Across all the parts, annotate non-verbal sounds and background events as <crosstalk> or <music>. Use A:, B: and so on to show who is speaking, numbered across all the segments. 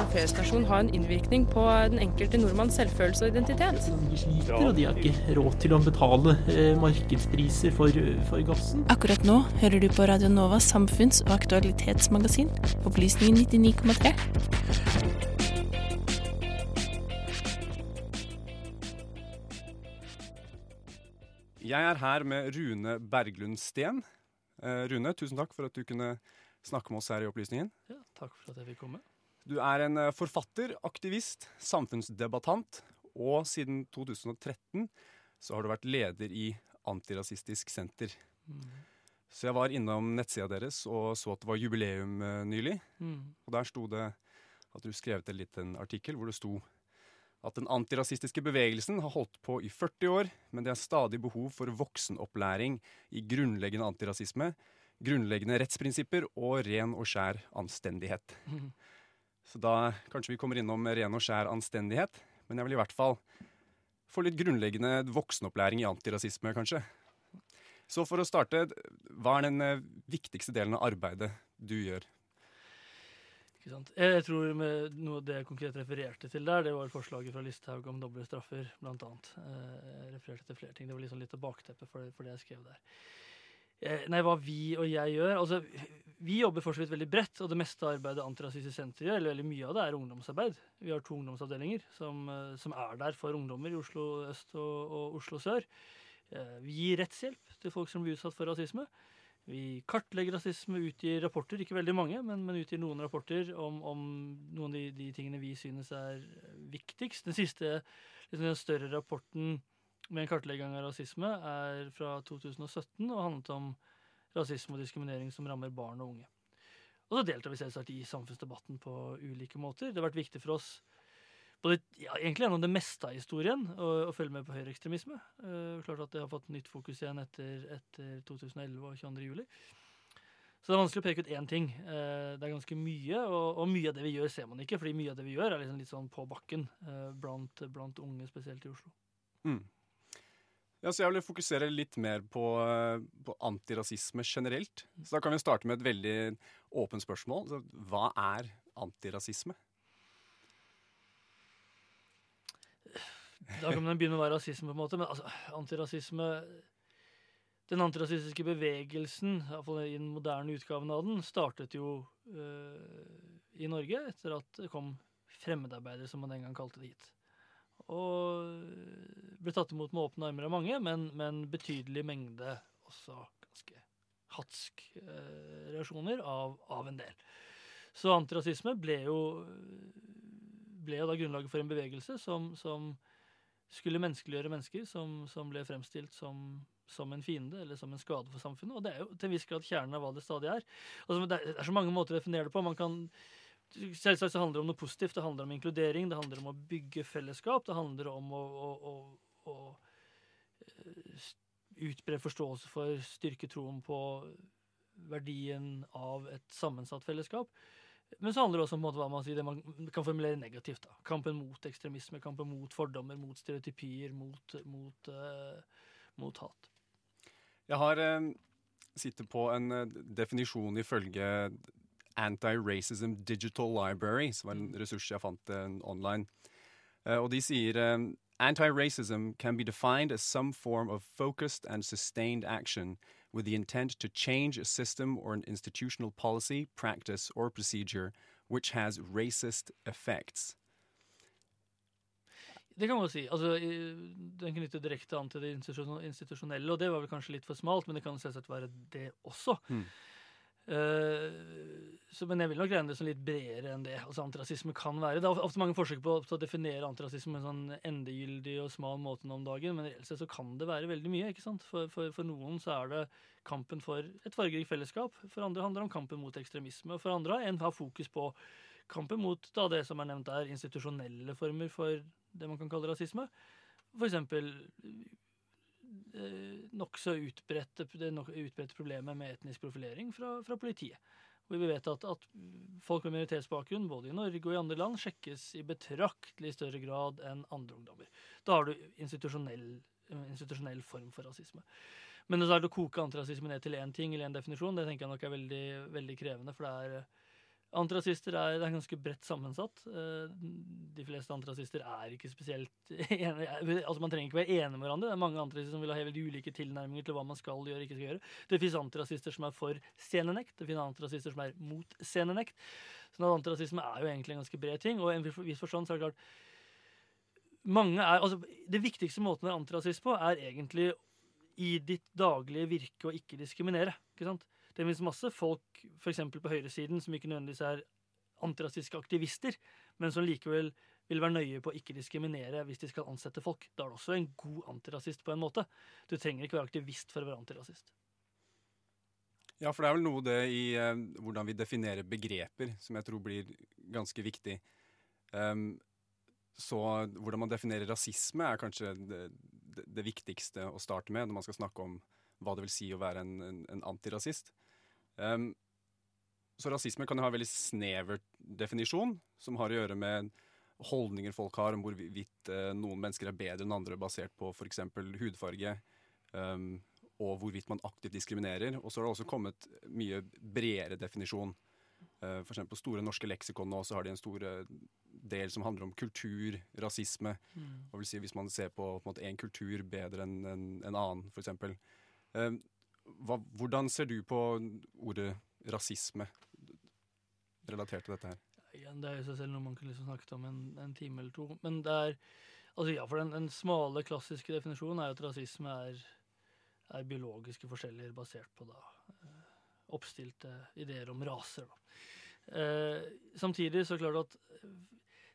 A: en feriestasjon ha en innvirkning på den enkelte nordmanns selvfølelse og identitet?
B: De sliter, og de har ikke råd til å betale eh, markedspriser for, for gassen.
C: Akkurat nå hører du på Radio Novas samfunns- og aktualitetsmagasin, Opplysningen 99,3.
D: Jeg er her med Rune Berglund Steen. Eh, Rune, tusen takk for at du kunne snakke med oss her i Opplysningen.
E: Ja, takk for at jeg fikk komme.
D: Du er en eh, forfatter, aktivist, samfunnsdebattant, og siden 2013 så har du vært leder i Antirasistisk Senter.
E: Mm.
D: Så jeg var innom nettsida deres og så at det var jubileum eh, nylig.
E: Mm.
D: Og der sto det at du skrevet en liten artikkel hvor det sto at den antirasistiske bevegelsen har holdt på i 40 år, men det er stadig behov for voksenopplæring i grunnleggende antirasisme, grunnleggende rettsprinsipper og ren og skjær anstendighet.
E: Mm.
D: Så da kanskje vi kommer innom ren og skjær anstendighet, men jeg vil i hvert fall få litt grunnleggende voksenopplæring i antirasisme, kanskje. Så for å starte, hva er den eh, viktigste delen av arbeidet du gjør?
E: Ikke sant? Jeg tror med noe av det jeg konkret refererte til der, det var forslaget fra Listhaug om doble straffer, annet. Eh, Jeg refererte til flere ting. Det var liksom litt av bakteppet for, for det jeg skrev der. Eh, Nei, hva vi og jeg gjør altså, Vi jobber for så vidt veldig bredt, og det meste arbeidet Antirasistisk Senter gjør, eller veldig mye av det, er ungdomsarbeid. Vi har to ungdomsavdelinger som, eh, som er der for ungdommer i Oslo øst og, og Oslo sør. Eh, Vi gir rettshjelp til folk som blir utsatt for rasisme. Vi kartlegger rasisme, utgir rapporter, ikke veldig mange, men, men utgir noen rapporter om, om noen av de, de tingene vi synes er viktigst. Den siste liksom den større rapporten med en kartlegging av rasisme er fra 2017 og handlet om rasisme og diskriminering som rammer barn og unge. Og så deltar vi selvsagt i samfunnsdebatten på ulike måter. Det har vært viktig for oss både, ja, egentlig gjennom det meste av historien å, å følge med på høyreekstremisme. Uh, klart at det har fått nytt fokus igjen etter, etter 2011 og 22. juli. Så det er vanskelig å peke ut én ting. Uh, det er ganske mye, og, og mye av det vi gjør, ser man ikke. fordi mye av det vi gjør, er liksom litt sånn på bakken uh, blant, blant unge, spesielt i Oslo.
D: Mm. Ja, så jeg vil fokusere litt mer på, eh, på antirasisme generelt. Så da kan vi starte med et veldig åpent spørsmål. Så hva er antirasisme?
E: Da kan man begynne å være rasisme, på en måte. Men altså, antirasisme Den antirasistiske bevegelsen, i i den moderne utgaven av den, startet jo øh, i Norge etter at det kom fremmedarbeidere, som man den gang kalte det hit. Og ble tatt imot med åpne armer av mange, men, men betydelig mengde også ganske hatsk eh, reaksjoner av, av en del. Så antirasisme ble jo, ble jo da grunnlaget for en bevegelse som, som skulle menneskeliggjøre mennesker som, som ble fremstilt som, som en fiende eller som en skade for samfunnet. Og det er jo til en viss grad kjernen av hva det stadig er. Altså, det er så mange måter å definere det på. Man kan Selvsagt så handler det om noe positivt. Det handler om inkludering, det handler om å bygge fellesskap. Det handler om å, å, å, å eh, utbre forståelse for, styrke troen på verdien av et sammensatt fellesskap. Men så handler det også om hva man, sier, det man kan formulere negativt. Da. Kampen mot ekstremisme, kampen mot fordommer, mot stereotypier, mot, mot, uh, mot hat.
D: Jeg har eh, sittet på en definisjon ifølge Anti-Racism Digital Library, som var en ressurs jeg fant eh, online. Eh, og de sier eh, Anti-racism can be defined as some form of focused and sustained action with the intent to change a system or an institutional policy, practice, or procedure which has racist effects.
E: Det kan man si. Altså, den knytter direkte an til det institusjonelle, og det var vel kanskje litt for smalt, men det kan selvsagt være det også.
D: Mm.
E: Eh, så, men jeg vil nok regne det som litt bredere enn det. Altså Antirasisme kan være Det er ofte mange forsøk på, å definere antirasisme på en sånn endegyldig og smal måte nå om dagen, men reelt sett så kan det være veldig mye. ikke sant? For, for, for noen så er det kampen for et fargerikt fellesskap, for andre handler det om kampen mot ekstremisme, og for andre en har fokus på kampen mot da, det som er nevnt der, institusjonelle former for det man kan kalle rasisme. Eh, nokså utbredte, det problemet med etnisk profilering fra, fra politiet. Hvor vi vet at, at folk med minoritetsbakgrunn både i Norge og i andre land sjekkes i betraktelig større grad enn andre ungdommer. Da har du institusjonell, institusjonell form for rasisme. Men så er det å koke antirasisme ned til én ting eller én definisjon, det tenker jeg nok er veldig, veldig krevende. For det er, Antirasister er, er ganske bredt sammensatt. Eh, De fleste antirasister er ikke spesielt <laughs> enige. Altså Man trenger ikke være enige med hverandre. Det er mange antirasister som vil ha helt ulike tilnærminger til hva man skal gjøre og ikke skal gjøre. Det fins antirasister som er for scenenekt, det finnes antirasister som er mot scenenekt. Sånn at Antirasisme er jo egentlig en ganske bred ting. Og i en viss forstand så er det klart mange er, altså Det viktigste måten å være antirasist på, er egentlig i ditt daglige virke å ikke diskriminere. ikke sant? Det finnes masse folk f.eks. på høyresiden som ikke nødvendigvis er antirasistiske aktivister, men som likevel vil være nøye på å ikke diskriminere hvis de skal ansette folk. Da er du også en god antirasist på en måte. Du trenger ikke være aktivist for å være antirasist.
D: Ja, for det er vel noe det i eh, hvordan vi definerer begreper som jeg tror blir ganske viktig. Um, så hvordan man definerer rasisme er kanskje det, det, det, viktigste å starte med når man skal snakke om hva det vil si å være en, en, en antirasist. Um, så rasisme kan jo ha en veldig snever definisjon, som har å gjøre med holdninger folk har om hvorvidt uh, noen mennesker er bedre enn andre basert på f.eks. hudfarge. Um, og hvorvidt man aktivt diskriminerer. Og så har det også kommet mye bredere definisjon. Uh, F.eks. på Store norske leksikon nå så har de en stor uh, del som handler om kultur, rasisme. Mm. Og vil si Hvis man ser på, på en, en, kultur bedre enn en, en annen, f.eks. Uh, hvordan ser du på ordet rasisme relatert til dette her?
E: Igjen, det er i seg selv noe man kunne liksom snakket om en, en, time eller to. Men det er altså ja, for den, den smale, klassiske definisjonen er jo at rasisme er er biologiske forskjeller basert på da, eh, oppstilte ideer om raser. Da. Eh, samtidig så klart at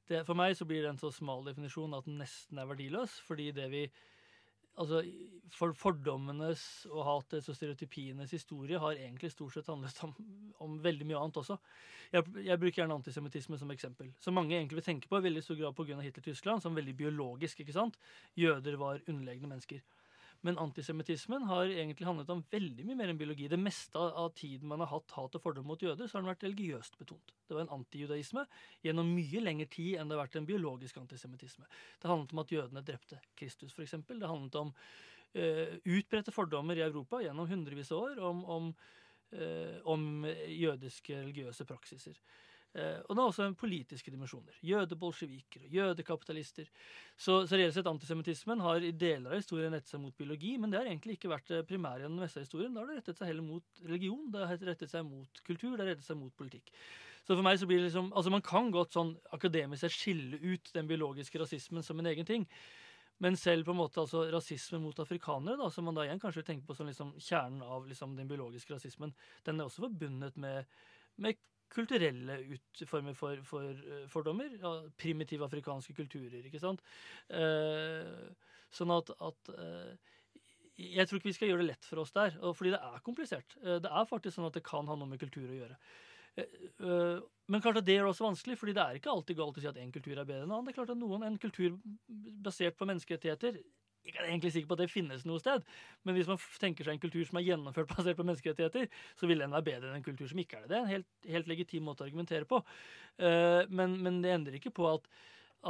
E: det, For meg så blir det en så smal definisjon at den nesten er verdiløs. fordi det vi altså, for Fordommenes og hatets og stereotypienes historie har egentlig stort sett handlet om, om veldig mye annet også. Jeg, jeg bruker gjerne antisemittisme som eksempel. Som mange egentlig vil tenke på veldig stor grad pga. Hitler-Tyskland, som veldig biologisk. ikke sant? Jøder var underlegne mennesker. Men antisemittismen har egentlig handlet om veldig mye mer enn biologi. Det meste av tiden man har hatt hat og fordom mot jøder, så har den vært religiøst betont. Det var en antijudaisme gjennom mye lengre tid enn det har vært en biologisk antisemittisme. Det handlet om at jødene drepte Kristus, f.eks. Det handlet om uh, utbredte fordommer i Europa gjennom hundrevis av år om, om, uh, om jødiske religiøse praksiser. Eh, og det er også politiske dimensjoner. Jødebolsjeviker og jødekapitalister. Så, så reelt sett antisemittismen har i deler av historien rettet seg mot biologi, men det har egentlig ikke vært det gjennom den meste av historien. Da har det rettet seg heller mot religion, det har rettet seg mot kultur, det har rettet seg mot politikk. Så for meg så blir det liksom, altså Man kan godt sånn akademisk sett skille ut den biologiske rasismen som en egen ting. Men selv på en måte altså rasisme mot afrikanere, da, som man da igjen kanskje tenker på som liksom kjernen av liksom den biologiske rasismen, den er også forbundet med, med kulturelle utformer for, for uh, fordommer. Ja, primitive afrikanske kulturer, ikke sant. Uh, sånn at, at uh, Jeg tror ikke vi skal gjøre det lett for oss der, fordi det er komplisert. det er faktisk sånn at det kan ha noe med kultur å gjøre. Men klart at det det også vanskelig, fordi det er ikke alltid galt å si at en kultur er bedre enn en annen. Det er klart at noen, En kultur basert på menneskerettigheter ikke er egentlig sikker på at det finnes noe sted, men hvis man tenker seg en kultur som er gjennomført <laughs> basert på menneskerettigheter, så vil den være bedre enn en kultur som ikke er det. Det er en helt, helt legitim måte å argumentere på. Uh, men, men, det endrer ikke på at,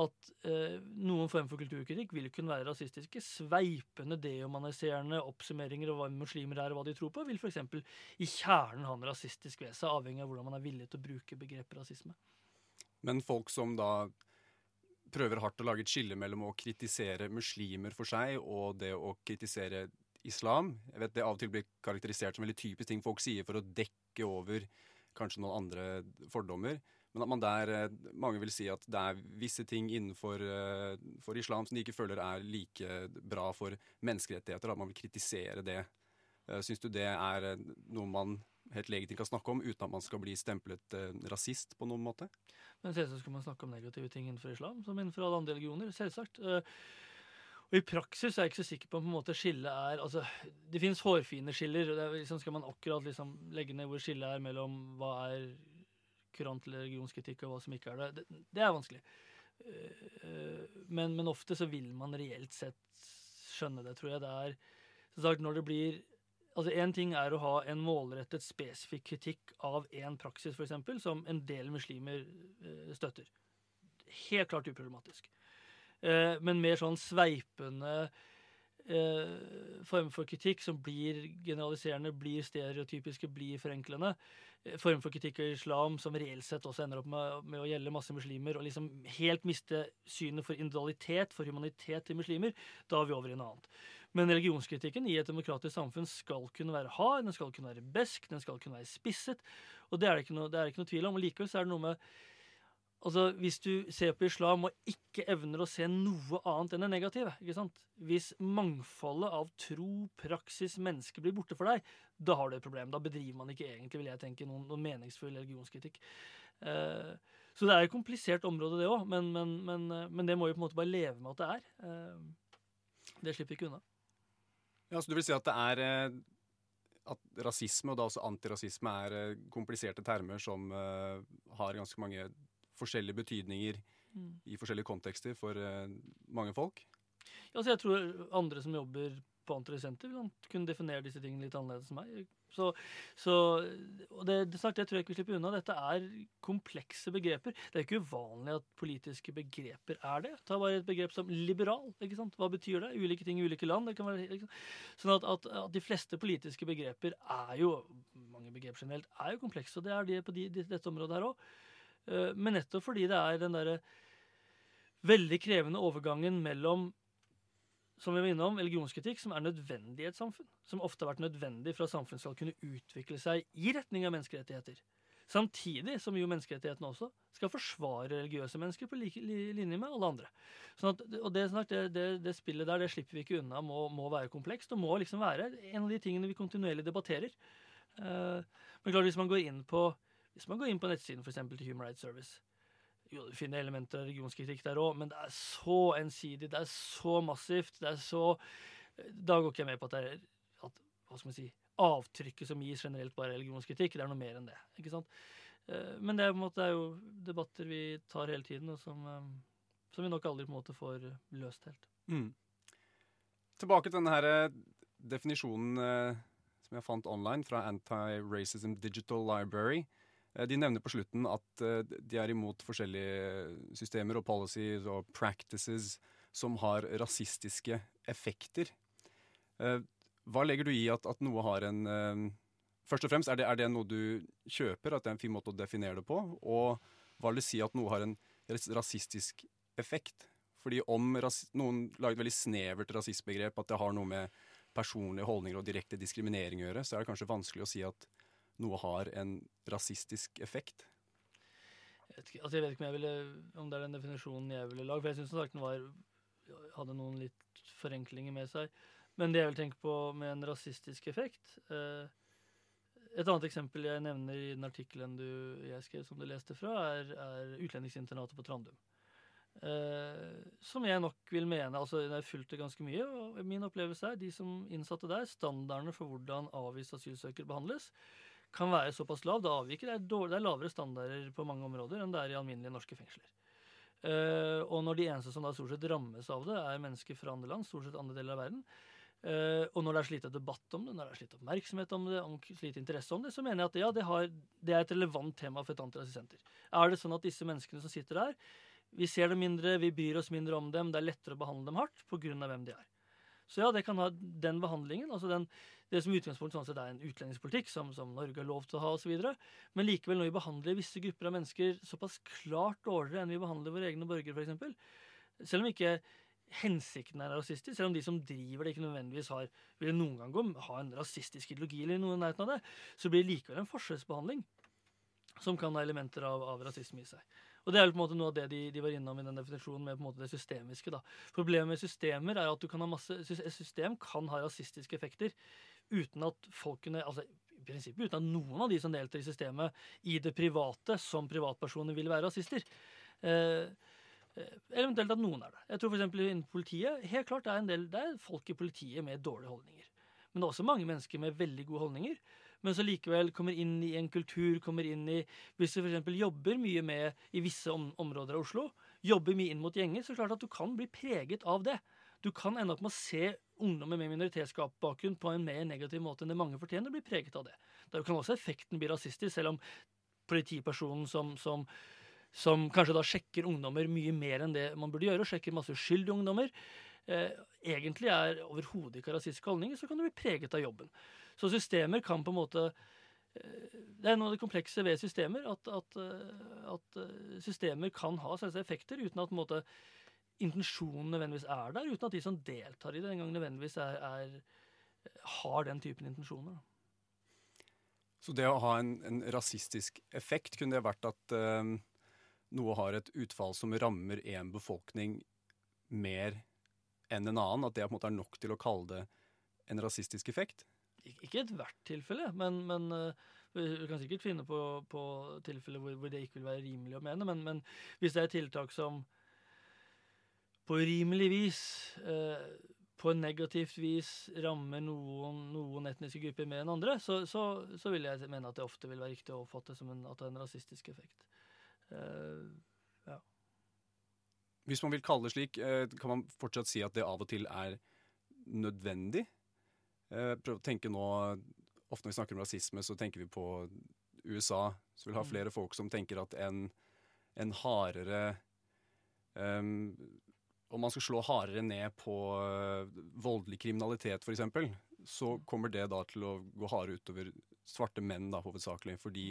E: at uh, noen form for kulturkritikk vil kunne være rasistiske. Sveipende, dehumaniserende oppsummeringer av hva muslimer er og hva de tror på, vil f.eks. i kjernen ha en rasistisk ved seg, avhengig av hvordan man er villig til å bruke begrepet rasisme.
D: Men folk som da prøver hardt å lage et skille mellom å kritisere muslimer for seg og det å kritisere islam. Jeg vet Det av og til blir karakterisert som veldig typisk ting folk sier for å dekke over kanskje noen andre fordommer. Men at man der, eh, mange vil si at det er visse ting innenfor uh, for islam som de ikke føler er like bra for menneskerettigheter. At man vil kritisere det. Uh, Syns du det er noe man helt legitimt kan snakke om uten at man skal bli stemplet eh, rasist på noen måte?
E: Men selvsagt skal man snakke om negative ting innenfor islam, som innenfor alle andre religioner. Selvsagt. Uh, og I praksis er jeg ikke så sikker på om på en måte skillet er altså, Det finnes hårfine skiller. og liksom, Skal man akkurat liksom, legge ned hvor skillet er mellom hva er kurant eller religionskritikk og hva som ikke er det, det, det er vanskelig. Uh, men, men, ofte så vil man reelt sett skjønne det, tror jeg. Det er sagt, når det blir Altså Én ting er å ha en målrettet, spesifikk kritikk av én praksis, f.eks., som en del muslimer eh, støtter. Helt klart uproblematisk. Eh, men mer sånn sveipende form former for kritikk som blir generaliserende, blir stereotypiske, blir forenklende. Eh, former for kritikk av islam som reelt sett også ender opp med, med, å gjelde masse muslimer, og liksom helt miste synet for individualitet, for humanitet til muslimer, da er vi over i noe annet. Men religionskritikken i et demokratisk samfunn skal kunne være hard, den skal kunne være besk, den skal kunne være spisset. Og det er det ikke noe, det er ikke noe tvil om. Og likevel så er det noe med Altså, Hvis du ser på islam og ikke evner å se noe annet enn det negative ikke sant? Hvis mangfoldet av tro, praksis, mennesker blir borte for deg, da har du et problem. Da bedriver man ikke egentlig, vil jeg tenke, noen, noen meningsfull religionskritikk. Uh, så det er et komplisert område, det òg, men, men, men, men, det må vi på en måte bare leve med at det er. Uh, det slipper vi ikke unna.
D: Ja, Så du vil si at det er eh, at rasisme, og da også antirasisme, er eh, kompliserte termer som uh, har ganske mange forskjellige betydninger mm. i forskjellige kontekster for uh, mange folk?
E: Ja, altså jeg tror andre som jobber på Antirasenter vil kunne definere disse tingene litt annerledes enn meg. Så, så, det, det, snart, det tror jeg ikke vi slipper unna. Dette er komplekse begreper. Det er ikke uvanlig at politiske begreper er det. Ta bare et begrep som liberal. ikke sant? Hva betyr det? Ulike ting i ulike land. Det kan være, sånn at, at, at, de fleste politiske begreper er jo mange begreper generelt, er jo komplekse. Og det er de på de, dette området her òg. Eh, men nettopp fordi det er den derre veldig krevende overgangen mellom som vi var innom, religionskritikk som er nødvendig i et samfunn. Som ofte har vært nødvendig for at samfunnet skal kunne utvikle seg i retning av menneskerettigheter. Samtidig som jo menneskerettighetene også skal forsvare religiøse mennesker på like linje med alle andre. Sånn at, og det, det, det, det, spillet der det slipper vi ikke unna, må, må, være komplekst og må liksom være en av de tingene vi kontinuerlig debatterer. Uh, men klart hvis man går inn på hvis man går inn på nettsiden for eksempel, til Human Rights Service, jo, du finner elementer av religionskritikk der òg, men det er så ensidig, det er så massivt. Det er så Da går ikke jeg med på at det er at, hva skal man si, avtrykket som gis generelt bare religionskritikk. Det er noe mer enn det. ikke sant? Eh, men det er, måte, det er jo debatter vi tar hele tiden, og som, eh, som vi nok aldri på en måte får løst helt. Mm.
D: Tilbake til denne eh, definisjonen som jeg fant online fra Anti-Racism Digital Library. Eh, de nevner på slutten at eh, de er imot forskjellige systemer og policies og practices som har rasistiske effekter. Eh, hva legger du i at, at noe har en Først og fremst, er det, er det, noe du kjøper, at det er en fin måte å definere det på? Og hva vil det si at noe har en rasistisk effekt? Fordi om ras, noen lager et veldig snevert rasistbegrep, at det har noe med personlige holdninger og direkte diskriminering å gjøre, så er det kanskje vanskelig å si at noe har en rasistisk effekt?
E: Jeg vet, ikke, altså jeg vet ikke om, ville, om, det er den definisjonen jeg ville lage. For jeg syns den var, hadde noen litt forenklinger med seg. Men det jeg vil tenke på med en rasistisk effekt eh, Et annet eksempel jeg nevner i den artikkelen jeg skrev som du leste fra, er, er utlendingsinternatet på Trandum. Eh, som jeg nok vil mene altså Jeg har fulgt det ganske mye, og min opplevelse er de som innsatte der, standardene for hvordan avviste asylsøkere behandles, kan være såpass lav. Det avviker. Det er, dårlig, det er lavere standarder på mange områder enn det er i alminnelige norske fengsler. Uh, og når de eneste som da stort sett rammes av det, er mennesker fra andre land, stort sett andre deler av verden, uh, og når det er slitt debatt om det, når det er slitt oppmerksomhet om det, om slitt interesse om det, så mener jeg at ja, det, har, det er et relevant tema for et antirasistsenter. Er det sånn at disse menneskene som sitter der, vi ser dem mindre, vi bryr oss mindre om dem, det er lettere å behandle dem hardt pga. hvem de er. Så ja, det kan ha den behandlingen. altså den, Det som utgangspunktet sånn er en utlendingspolitikk som, som Norge har lov til å ha osv. Men likevel, når vi behandler visse grupper av mennesker såpass klart dårligere enn vi behandler våre egne borgere, f.eks. Selv om ikke hensikten er rasistisk, selv om de som driver det, ikke nødvendigvis har, vil noen gang ha en rasistisk ideologi eller noe i nærheten av det, så blir det likevel en forskjellsbehandling som kan ha elementer av, av rasisme i seg. Og Det er på en måte noe av det de, de var innom i den definisjonen med på en måte det systemiske. da. Problemet med systemer er at kan masse, system kan ha rasistiske effekter uten at folkene altså i prinsippet uten at noen av de som deltar i systemet i det private som privatpersoner vil være rasister. Eh, eh eventuelt at noen er det. Jeg tror f.eks. innen politiet helt klart det er en del, det er folk i politiet med dårlige holdninger. Men det er også mange mennesker med veldig gode holdninger men så likevel kommer inn i en kultur, kommer inn i Hvis du f.eks. jobber mye med i visse om, områder av Oslo, jobber mye inn mot gjenger, så er det klart at du kan bli preget av det. Du kan ende opp med å se ungdommer med minoritetsbakgrunn på en mer negativ måte enn det mange fortjener, å bli preget av det. Da kan også effekten bli rasistisk, selv om politipersonen som, som som kanskje da sjekker ungdommer mye mer enn det man burde gjøre, og sjekker masse uskyldige ungdommer, egentlig er overhodet ikke rasistiske holdninger, så kan du bli preget av jobben. Så systemer kan på en måte eh, det er noe av det komplekse ved systemer, at, at, eh, at eh, systemer kan ha selvsagt effekter uten at måte, intensjonen nødvendigvis er der, uten at de som deltar i det, engang nødvendigvis er, er, har den typen intensjoner.
D: Så det å ha en, en rasistisk effekt, kunne det vært at eh, noe har et utfall som rammer én befolkning mer enn en annen? At det på en måte er nok til å kalle det en rasistisk effekt?
E: Ikke ethvert tilfelle, men, men uh, vi kan sikkert finne på, på tilfeller hvor, hvor, det ikke vil være rimelig å mene. Men, men, hvis det er tiltak som på rimelig vis uh, på negativt vis rammer noen, noen, etniske grupper mer enn andre, så, så, så, vil jeg mene at det ofte vil være riktig å oppfatte som en, at det er en rasistisk effekt. Ja.
D: Hvis man vil kalle det slik, uh, kan man fortsatt si at det av og til er nødvendig? Uh, prøv å tenke nå Ofte når vi snakker om rasisme, så tenker vi på USA. Så vil ha mm. flere folk som tenker at en, en hardere um, om man skal slå hardere ned på uh, voldelig kriminalitet, f.eks., så kommer det da til å gå hardere utover svarte menn, da, hovedsakelig. Fordi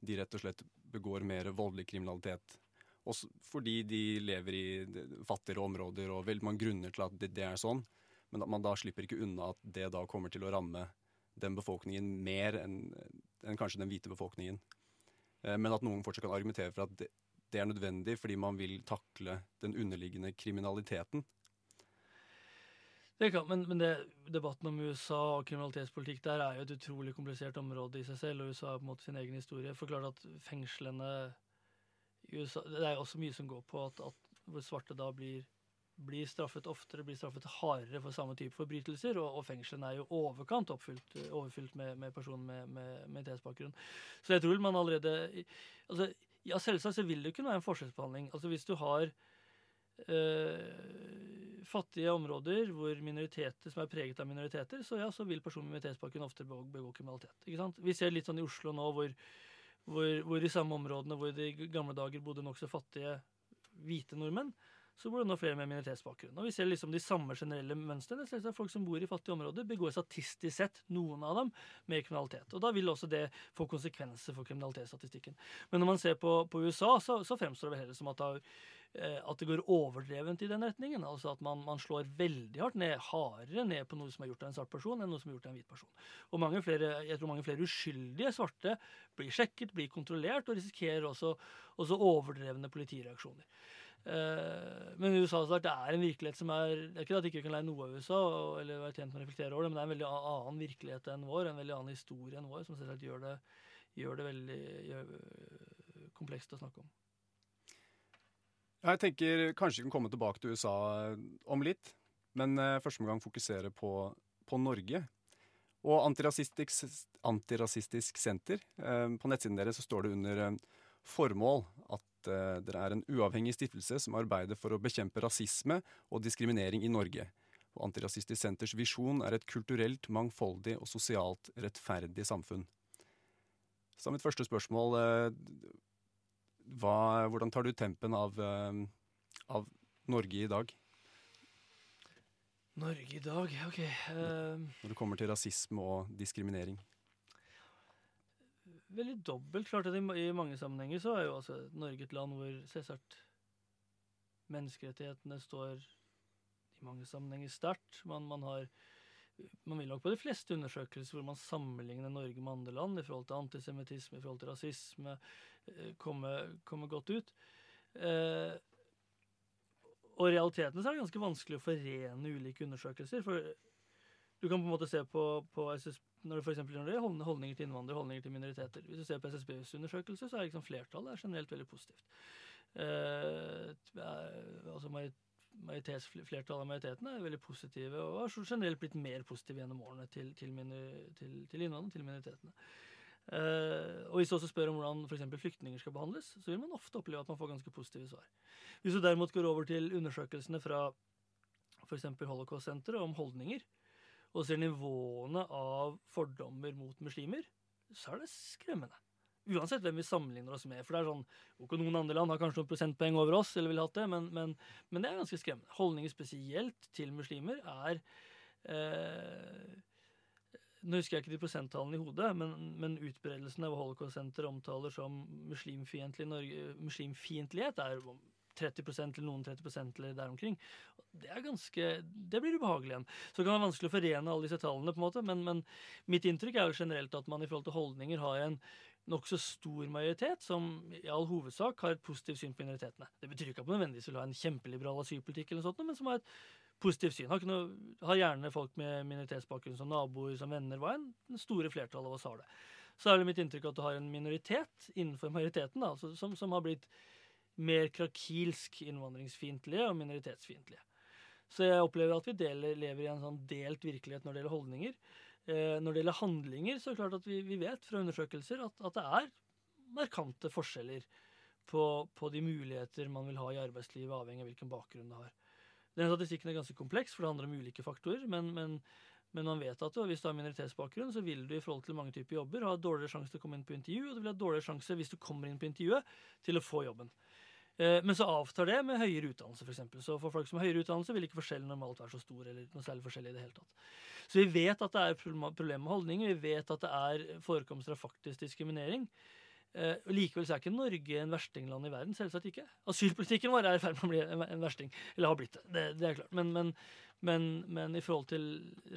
D: de rett og slett begår mer voldelig kriminalitet. Også fordi de lever i fattigere områder, og veldig mange grunner til at det, det, er sånn. Men at man da slipper ikke unna at det da kommer til å ramme den befolkningen mer enn en kanskje den hvite befolkningen. Eh, men at noen fortsatt kan argumentere for at det, det er nødvendig fordi man vil takle den underliggende kriminaliteten.
E: Det kan, men, men det, debatten om USA og kriminalitetspolitikk der er jo et utrolig komplisert område i seg selv, og USA har på en måte sin egen historie. Forklart at fengslene USA Det er jo også mye som går på at, at svarte da blir, blir, straffet oftere, blir straffet hardere for samme type forbrytelser, og, og fengslene er jo overkant oppfylt, overfylt med, med personer med, med, minoritetsbakgrunn. Så jeg tror man allerede altså ja, selvsagt så vil det kunne være en forskjellsbehandling. Altså Hvis du har øh, fattige områder hvor minoriteter som er preget av minoriteter, så ja, så vil personer med minoritetsbakgrunn ofte begå, begå, kriminalitet. Vi ser litt sånn i Oslo nå hvor, hvor, hvor i samme områdene hvor det i gamle dager bodde nokså fattige hvite nordmenn, så bor det nå flere med minoritetsbakgrunn. Og vi ser liksom de samme generelle mønstrene. Selvsagt folk som bor i fattige områder, begår statistisk sett, noen av dem, med kriminalitet. Og da vil også det få konsekvenser for kriminalitetsstatistikken. Men når man ser på, på USA, så, så, fremstår det heller som at eh, at det går overdrevent i den retningen. Altså at man, man, slår veldig hardt ned, hardere ned på noe som er gjort av en svart person, enn noe som er gjort av en hvit person. Og mange flere, jeg tror mange flere uskyldige svarte blir sjekket, blir kontrollert, og risikerer også, også overdrevne politireaksjoner. Eh, men USA det er en virkelighet som er Det er ikke at ikke vi kan lære noe av USA, eller være tjent med å reflektere over det, men det er en veldig annen virkelighet enn vår, en veldig annen historie enn vår, som selvsagt gjør det, gjør det veldig gjør, komplekst å snakke om.
D: Jeg tenker kanskje vi kan komme tilbake til USA om litt, men uh, første gang fokusere på, på Norge. Og Antirasistisk, Antirasistisk Senter, uh, på nettsiden deres så står det under formål at dere er en uavhengig stiftelse som arbeider for å bekjempe rasisme og diskriminering i Norge. Og Antirasistisk Senters visjon er et kulturelt, mangfoldig og sosialt rettferdig samfunn. Så mitt første spørsmål hva, Hvordan tar du tempen av, uh, av, Norge i dag?
E: Norge i dag, OK.
D: Når det kommer til rasisme og diskriminering
E: veldig dobbelt. Klart at i, mange sammenhenger så er jo altså Norge et land hvor selvsagt menneskerettighetene står i mange sammenhenger sterkt. Man, man, har man vil nok på de fleste undersøkelser hvor man sammenligner Norge med andre land i forhold til antisemittisme, i forhold til rasisme, eh, komme, komme godt ut. Eh, og realiteten så er det ganske vanskelig å forene ulike undersøkelser. For du kan på en måte se på, på SSB når det for når det gjelder holdninger til innvandrere, holdninger til minoriteter. Hvis du ser på SSBs undersøkelse, så er liksom flertallet er generelt veldig positivt. Eh, altså Flertallet av majoritetene er veldig positive og har generelt blitt mer positive gjennom årene til, til, til, til innvandrere, til minoritetene. Eh, og Hvis du også spør om hvordan for flyktninger skal behandles, så vil man ofte oppleve at man får ganske positive svar. Hvis du derimot går over til undersøkelsene fra f.eks. Holocaust-senteret om holdninger, og ser nivåene av fordommer mot muslimer, så er det skremmende. Uansett hvem vi sammenligner oss med. For det er sånn, ok, Noen andre land har kanskje noen prosentpoeng over oss, eller ville hatt det, men, men, men, det er ganske skremmende. Holdninger spesielt til muslimer er eh, Nå husker jeg ikke de prosenttallene i hodet, men, men utbredelsen av holocaust-senteret omtaler som muslimfiendtlighet er 30% eller noen 30% eller der omkring. Det er ganske, det blir ubehagelig igjen. Så det kan være vanskelig å forene alle disse tallene, på en måte, men, men mitt inntrykk er jo generelt at man i forhold til holdninger har en nokså stor majoritet som i all hovedsak har et positivt syn på minoritetene. Det betyr ikke at man nødvendigvis vil ha en kjempeliberal asylpolitikk, eller noe sånt, men som har et positivt syn. Har, noe, har gjerne folk med minoritetsbakgrunn som naboer, som venner. Hva enn det store flertallet av oss har det. Så er det mitt inntrykk at du har en minoritet innenfor majoriteten da, som, som har blitt mer krakilsk innvandringsfiendtlige og minoritetsfiendtlige. Så jeg opplever at vi deler, lever i en sånn delt virkelighet når det gjelder holdninger. Eh, når det gjelder handlinger, så er det klart at vi, vi vet fra undersøkelser at, at, det er markante forskjeller på, på, de muligheter man vil ha i arbeidslivet, avhengig av hvilken bakgrunn det har. Den statistikken er ganske kompleks, for det handler om ulike faktorer. Men, men, men man vet at hvis du har minoritetsbakgrunn, så vil du i forhold til mange typer jobber ha dårligere sjanse til å komme inn på intervju, og du vil ha dårligere sjanse hvis du kommer inn på intervjuet, til å få jobben. Eh, men så avtar det med høyere utdannelse, f.eks. Så for folk som har høyere utdannelse, vil ikke forskjellen normalt være så stor. eller noe særlig forskjellig i det hele tatt. Så vi vet at det er problem med holdninger, vi vet at det er forekomster av faktisk diskriminering. Eh, likevel så er ikke Norge en verstingland i verden. Selvsagt ikke. Asylpolitikken vår er i ferd med å bli en versting. Eller har blitt det. Det, det er klart. Men, men, men, men, i forhold til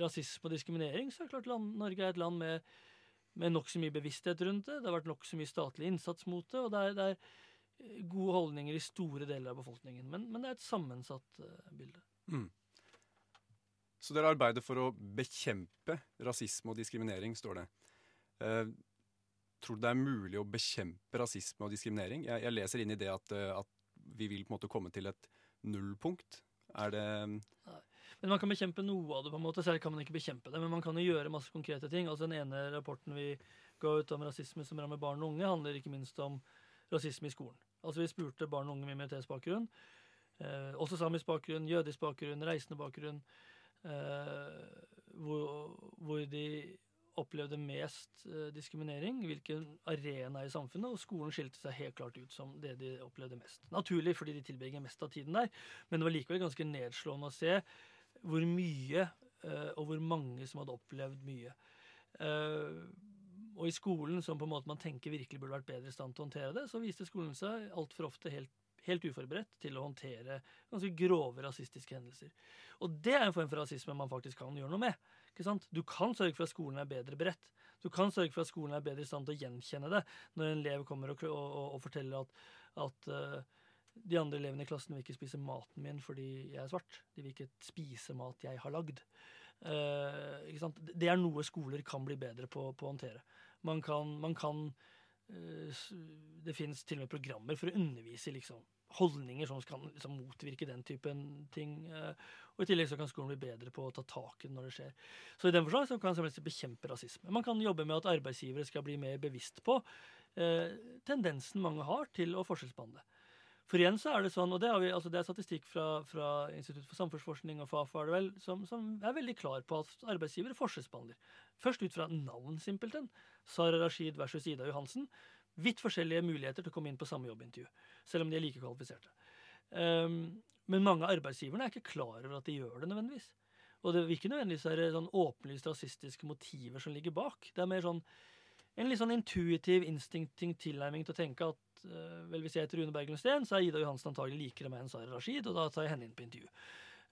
E: rasisme og diskriminering, så er det klart land, Norge er et land med, med nokså mye bevissthet rundt det. Det har vært nokså mye statlig innsats mot det. og det er, det er gode holdninger i store deler av befolkningen. Men, det er et sammensatt uh, bilde. Mm.
D: Så dere arbeider for å bekjempe rasisme og diskriminering, står det. Uh, tror du det er mulig å bekjempe rasisme og diskriminering? Jeg, jeg leser inn i det at, uh, at, vi vil på en måte komme til et nullpunkt. Er det
E: Nei. Men man kan bekjempe noe av det, på en måte, selv kan man ikke bekjempe det. Men man kan jo gjøre masse konkrete ting. Altså Den ene rapporten vi ga ut om rasisme som rammer barn og unge, handler ikke minst om rasisme i skolen. Altså Vi spurte barn og unge med minoritetsbakgrunn, eh, også samisk bakgrunn, jødisk bakgrunn, reisende bakgrunn, eh, hvor, hvor, de opplevde mest eh, diskriminering, hvilken arena i samfunnet, og skolen skilte seg helt klart ut som det de opplevde mest. Naturlig fordi de tilbringer mest av tiden der, men det var likevel ganske nedslående å se hvor mye eh, og hvor mange som hadde opplevd mye. Eh, og i skolen, som på en måte man tenker virkelig burde vært bedre i stand til å håndtere det, så viste skolen seg altfor ofte helt, helt uforberedt til å håndtere ganske grove rasistiske hendelser. Og det er en form for rasisme man faktisk kan gjøre noe med. Ikke sant? Du kan sørge for at skolen er bedre beredt. Du kan sørge for at skolen er bedre i stand til å gjenkjenne det når en elev kommer og, og, og forteller at, at uh, de andre elevene i klassen vil ikke spise maten min fordi jeg er svart. De vil ikke spise mat jeg har lagd. Uh, det er noe skoler kan bli bedre på, på å håndtere. Man kan, man kan uh, Det finnes til og med programmer for å undervise i liksom, holdninger som kan liksom, motvirke den typen ting. Uh, og I tillegg så kan skolen bli bedre på å ta tak i det når det skjer. Så i den forstand så kan man bekjempe rasisme. Man kan jobbe med at arbeidsgivere skal bli mer bevisst på tendensen mange har til å forskjellsbehandle. For igjen så er det sånn, og det, vi, altså det er statistikk fra, fra, Institutt for samfunnsforskning og Fafo er det vel, som, som, er veldig klar på at arbeidsgivere forskjellsbehandler. Først ut fra navn, simpelthen. Sara Rashid versus Ida Johansen. Vidt forskjellige muligheter til å komme inn på samme jobbintervju. Selv om de er like kvalifiserte. Um, men mange av arbeidsgiverne er ikke klar over at de gjør det nødvendigvis. Og det vil ikke nødvendigvis være sånn åpenlyst rasistiske motiver som ligger bak. Det er mer sånn en litt sånn intuitiv, instinktiv tilnærming til å tenke at uh, vel hvis jeg heter Rune Berglund Steen, så er Ida Johansen antagelig likere meg enn Sara Rashid, og da tar jeg henne inn på intervju.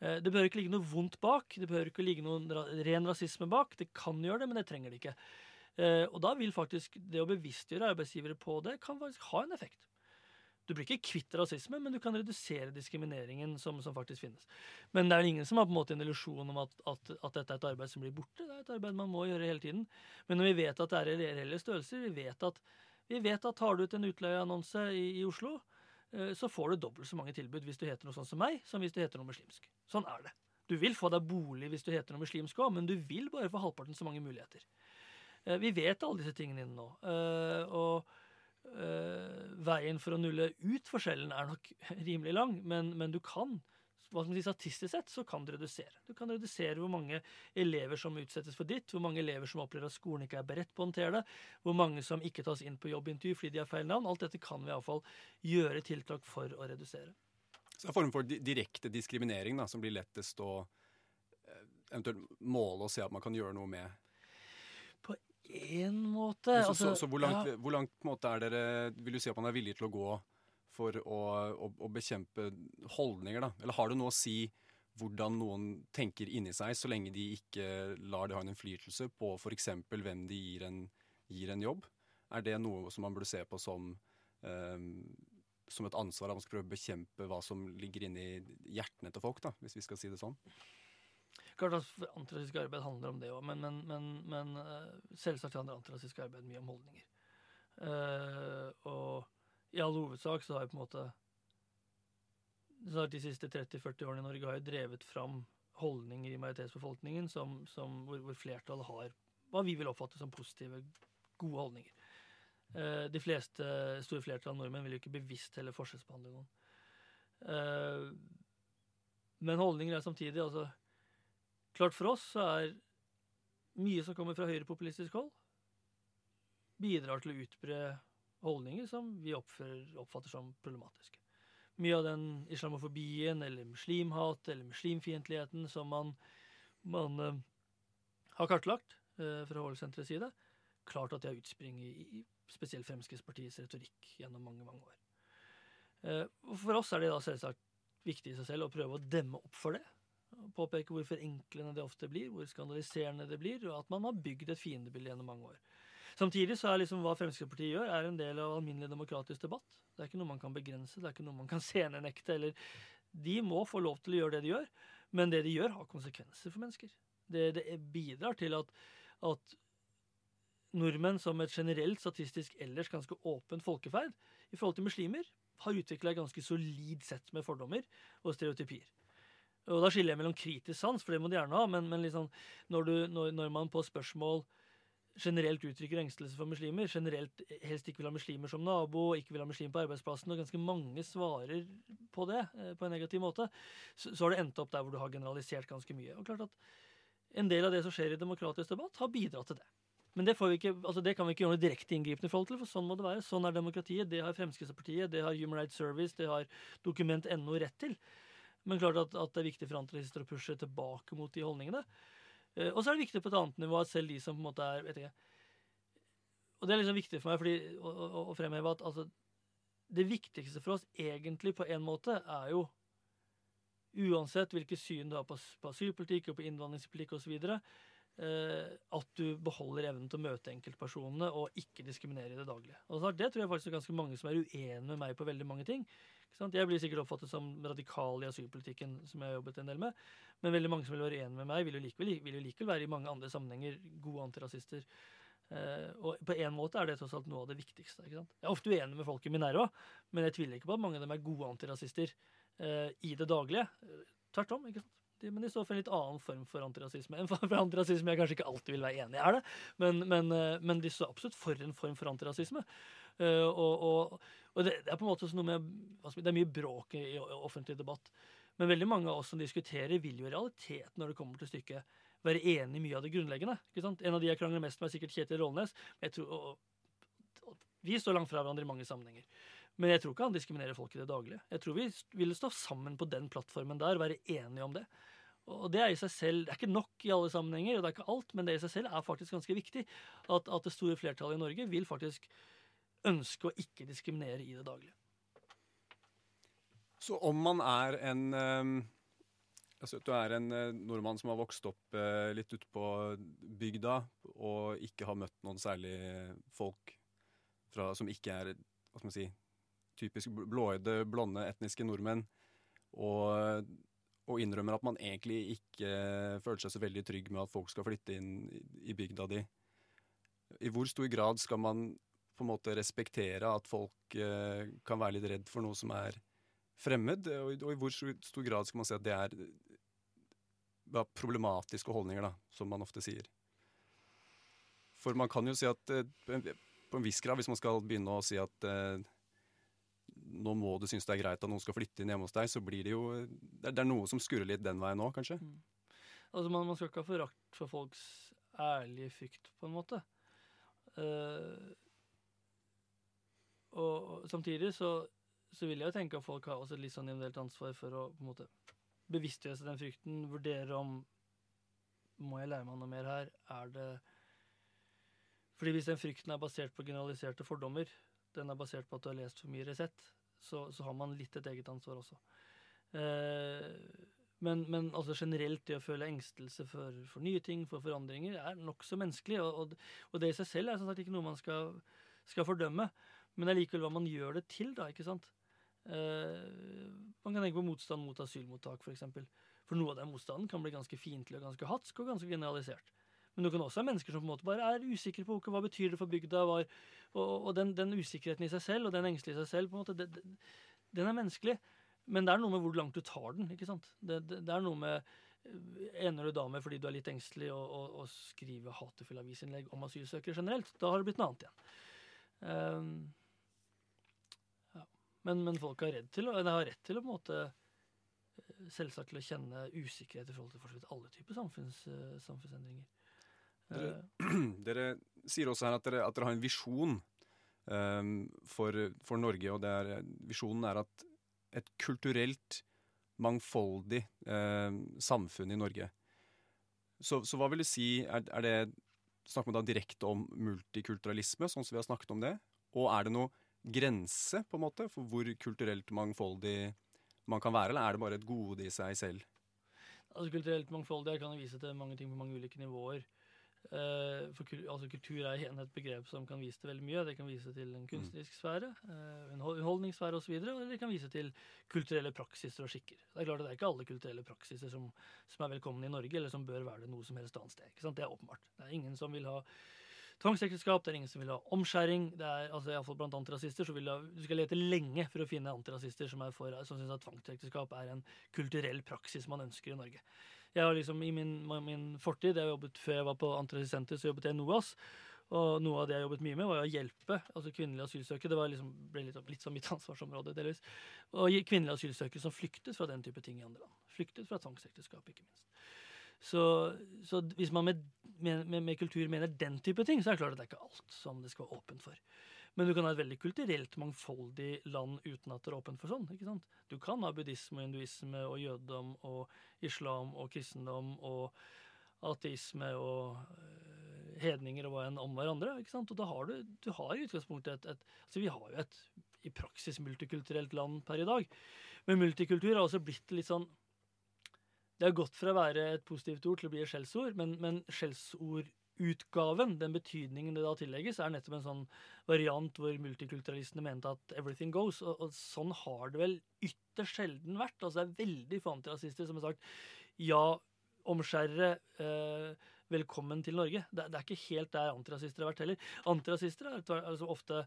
E: Uh, det behøver ikke ligge noe vondt bak, det behøver ikke ligge noen ren rasisme bak. Det kan gjøre det, men det trenger det ikke. Uh, og da vil faktisk det å bevisstgjøre arbeidsgivere på det, kan faktisk ha en effekt. Du blir ikke kvitt rasisme, men du kan redusere diskrimineringen som, som, faktisk finnes. Men det er ingen som har på en måte en illusjon om at, at, at, dette er et arbeid som blir borte. Det er et arbeid man må gjøre hele tiden. Men når vi vet at det er reelle størrelser, vi vet at vi vet at har du ut en utleieannonse i, i Oslo, eh, så får du dobbelt så mange tilbud hvis du heter noe sånn som meg, som hvis du heter noe muslimsk. Sånn er det. Du vil få deg bolig hvis du heter noe muslimsk òg, men du vil bare få halvparten så mange muligheter. Eh, vi vet alle disse tingene inne nå. Eh, og veien for å nulle ut forskjellen er nok <laughs> rimelig lang, men, men du kan hva skal man si, statistisk sett så kan du redusere. Du kan redusere hvor mange elever som utsettes for dritt, hvor mange elever som opplever at skolen ikke er beredt på å håndtere det, hvor mange som ikke tas inn på jobbintervju fordi de har feil navn. Alt dette kan vi iallfall gjøre tiltak for å redusere.
D: Så det er en form for direkte diskriminering da, som blir lettest å eh, eventuelt måle og se at man kan gjøre noe med?
E: Én måte.
D: Så,
E: altså,
D: så, så, hvor langt,
E: ja.
D: hvor langt er dere, vil du si at man er villig til å gå for å, å, å, bekjempe holdninger, da? Eller har det noe å si hvordan noen tenker inni seg, så lenge de ikke lar det ha en innflytelse på f.eks. hvem de gir en, gir en, jobb? Er det noe som man burde se på som, um, som et ansvar, at man skal prøve å bekjempe hva som ligger inni hjertene til folk, da, hvis vi skal si det sånn?
E: Klart at Antirasistisk arbeid handler om det òg, men, men, men, men, eh, selvsagt handler antirasistisk arbeid mye om holdninger. Uh, og i all hovedsak så har jeg på en måte De siste 30-40 årene i Norge har jeg drevet fram holdninger i majoritetsbefolkningen som, som, hvor, hvor, flertallet har hva vi vil oppfatte som positive, gode holdninger. Uh, de fleste store flertall av nordmenn vil jo ikke bevisst heller forskjellsbehandle noen. Uh, men holdninger er samtidig altså Klart for oss så er mye som kommer fra høyrepopulistisk hold, bidrar til å utbre holdninger som vi oppfatter som problematiske. Mye av den islamofobien eller muslimhat eller muslimfiendtligheten som man, man uh, har kartlagt uh, fra Hålsenterets side, klart at det har utspring i, i, spesielt Fremskrittspartiets retorikk gjennom mange mange år. Uh, for oss er det da selvsagt viktig i seg selv å prøve å demme opp for det. Påpeke hvor forenklende det ofte blir, hvor skandaliserende det blir, og at man har bygd et fiendebilde gjennom mange år. Samtidig så er liksom hva Fremskrittspartiet gjør, er en del av alminnelig demokratisk debatt. Det er ikke noe man kan begrense, det er ikke noe man kan <laughs> scenenekte. eller De må få lov til å gjøre det de gjør, men det de gjør, har konsekvenser for mennesker. Det, det bidrar til at, at nordmenn som et generelt statistisk ellers ganske åpent folkeferd i forhold til muslimer, har utvikla et ganske solid sett med fordommer og stereotypier. Og Da skiller jeg mellom kritisk sans, for det må de gjerne ha, men, men liksom, når, du, når, når man på spørsmål generelt uttrykker engstelse for muslimer, generelt helst ikke vil ha muslimer som nabo, ikke vil ha muslimer på arbeidsplassen, og ganske mange svarer på det eh, på en negativ måte, så, så har det endt opp der hvor du har generalisert ganske mye. Og klart at En del av det som skjer i demokratisk debatt, har bidratt til det. Men det, ikke, altså det kan vi ikke gjøre noe direkte inngripende forhold til, for sånn må det være. Sånn er demokratiet. Det har Fremskrittspartiet, det har Human Rights Service, det har Dokument.no rett til. Men klart at, at det er viktig for antirasister å pushe tilbake mot de holdningene. Uh, og så er det viktig på et annet nivå at selv de som på en måte er vet ikke, Og det er liksom viktig for meg fordi, å, å, å fremheve at altså, det viktigste for oss egentlig på en måte er jo Uansett hvilket syn du har på, på asylpolitikk og på innvandringspolitikk osv., uh, at du beholder evnen til å møte enkeltpersonene og ikke diskriminere i det daglige. Og Det tror jeg faktisk er ganske mange som er uenige med meg på veldig mange ting. Jeg blir sikkert oppfattet som radikal i asylpolitikken, som jeg har jobbet en del med. Men veldig mange som vil være enig med meg, vil jo likevel, vil jo likevel være i mange andre sammenhenger gode antirasister. Uh, og på en måte er det tross alt noe av det viktigste. Jeg er ofte uenig med folk i Minerva, men jeg tviler ikke på at mange av dem er gode antirasister uh, i det daglige. Uh, tvert om. ikke sant? Men de står for en litt annen form for antirasisme. En form for antirasisme jeg kanskje ikke alltid vil være enig i, er det. Men, men, men de står absolutt for en form for antirasisme. og, og og det, det, er på en måte noe med, det er mye bråk i, offentlig debatt. Men veldig mange av oss som diskuterer, vil jo i realiteten, når det kommer til stykket, være enig i mye av det grunnleggende. ikke sant? En av de jeg krangler mest med, er sikkert Kjetil Rollnes. Og, og, og, vi står langt fra hverandre i mange sammenhenger. Men jeg tror ikke han diskriminerer folk i det daglige. Jeg tror vi ville stå sammen på den plattformen der, være enige om det. Og det er i seg selv, det er ikke nok i alle sammenhenger, og det er ikke alt, men det i seg selv er faktisk ganske viktig. At, at det store flertallet i Norge vil faktisk ønske å ikke diskriminere i det daglige.
D: Så om man er en um, altså Du er en uh, nordmann som har vokst opp uh, litt ute på bygda og ikke har møtt noen særlig folk fra, som ikke er hva skal man si, typisk blåøyde, blonde etniske nordmenn, og, og, innrømmer at man egentlig ikke føler seg så veldig trygg med at folk skal flytte inn i bygda di. I hvor stor grad skal man på en måte respektere at folk eh, kan være litt redd for noe som er fremmed, og, og, i hvor stor grad skal man si at det er ja, problematiske holdninger, da, som man ofte sier. For man kan jo si at eh, på en viss grad, hvis man skal begynne å si at eh, nå må du synes det er greit at noen skal flytte inn hjemme hos deg, så blir det jo er, det er noe som skurrer litt den veien òg, kanskje.
E: Mm. Altså, man, man, skal ikke ha forakt for folks ærlige frykt, på en måte. Uh, og, samtidig så, så, vil jeg jo tenke at folk har også litt sånn individuelt ansvar for å på en måte bevisstgjøre seg den frykten, vurdere om Må jeg lære meg noe mer her? Er det Fordi hvis den frykten er basert på generaliserte fordommer, den er basert på at du har lest for mye Resett, så, så har man litt et eget ansvar også. Eh, men, men altså generelt det å føle engstelse for, for nye ting, for forandringer, er nokså menneskelig. Og, og, og, det i seg selv er sagt ikke noe man skal, skal fordømme. Men allikevel hva man gjør det til, da. ikke sant? Uh, man kan tenke på motstand mot asylmottak, f.eks. For, eksempel. for noe av den motstanden kan bli ganske fiendtlig og ganske hatsk og ganske generalisert. Men du kan også ha mennesker som på en måte bare er usikre på hva betyr det for bygda. Var, og, og den, den, usikkerheten i seg selv og den engstelige i seg selv, på en måte, det, det, den er menneskelig. Men det er noe med hvor langt du tar den. ikke sant? Det, det, er noe med Ener Ender du da med fordi du er litt engstelig og, og, og skriver hatefulle avisinnlegg om asylsøkere generelt, da har det blitt noe annet igjen. Um. Men, men, folk har, redd til, de har rett til å måte eh, selvsagt til å kjenne usikkerhet i forhold til for alle typer samfunns, uh, samfunnsendringer.
D: Dere, uh, <clears throat> dere, sier også her at dere, at dere har en visjon um, for, for, Norge, og er, visjonen er at et kulturelt mangfoldig eh, samfunn i Norge. Så, så, hva vil du si er, er det Snakker man da direkte om multikulturalisme, sånn som vi har snakket om det? Og er det noe grense på en måte for hvor kulturelt mangfoldig man kan være, eller er det bare et gode i seg selv?
E: Altså Kulturelt mangfoldig jeg kan vise til mange ting på mange ulike nivåer. Uh, for altså, kultur er igjen et begrep som kan vise til veldig mye. Det kan vise til en kunstnerisk sfære, uh, underholdningssfære osv. Eller det kan vise til kulturelle praksiser og skikker. Det er klart at det er ikke alle kulturelle praksiser som, som er velkomne i Norge, eller som bør være det noe som helst annet sted. Det er åpenbart. Det er ingen som vil ha tvangsekteskap, det er ingen som vil ha omskjæring. det er, altså Iallfall blant antirasister så vil ha, du skal lete lenge for å finne antirasister som, for, som syns at tvangsekteskap er en kulturell praksis man ønsker i Norge. Jeg har liksom I min, min fortid, jeg jobbet før jeg var på Antirasisenter, så jobbet jeg i NOAS. Og noe av det jeg jobbet mye med, var å hjelpe altså kvinnelige asylsøkere. Det liksom, ble litt, litt som mitt <laughs> ansvarsområde, delvis. Og kvinnelige asylsøkere som flyktet fra den type ting i andre land. Flyktet fra tvangsekteskap, ikke minst. Så, så hvis man med, med, med, kultur mener den type ting, så er det klart at det er ikke alt som det skal være åpent for. Men du kan ha et veldig kulturelt mangfoldig land uten at det er åpent for sånn. ikke sant? Du kan ha buddhisme, hinduisme og jødedom og islam og kristendom og ateisme og uh, hedninger og hva enn om hverandre. ikke sant? Og da har du, du har i utgangspunktet et, et altså Vi har jo et i praksis multikulturelt land per i dag. Men multikultur har også blitt litt sånn Det har gått fra å være et positivt ord til å bli et skjellsord, men, men skjellsordutgaven, den betydningen det da tillegges, er nettopp en sånn variant hvor multikulturalistene mente at everything goes. Og, og sånn har det vel ytterst sjelden vært. Altså Det er veldig få antirasister som har sagt ja, omskjærere, eh, velkommen til Norge. Det, det, er ikke helt der antirasister har vært heller. Antirasister er altså ofte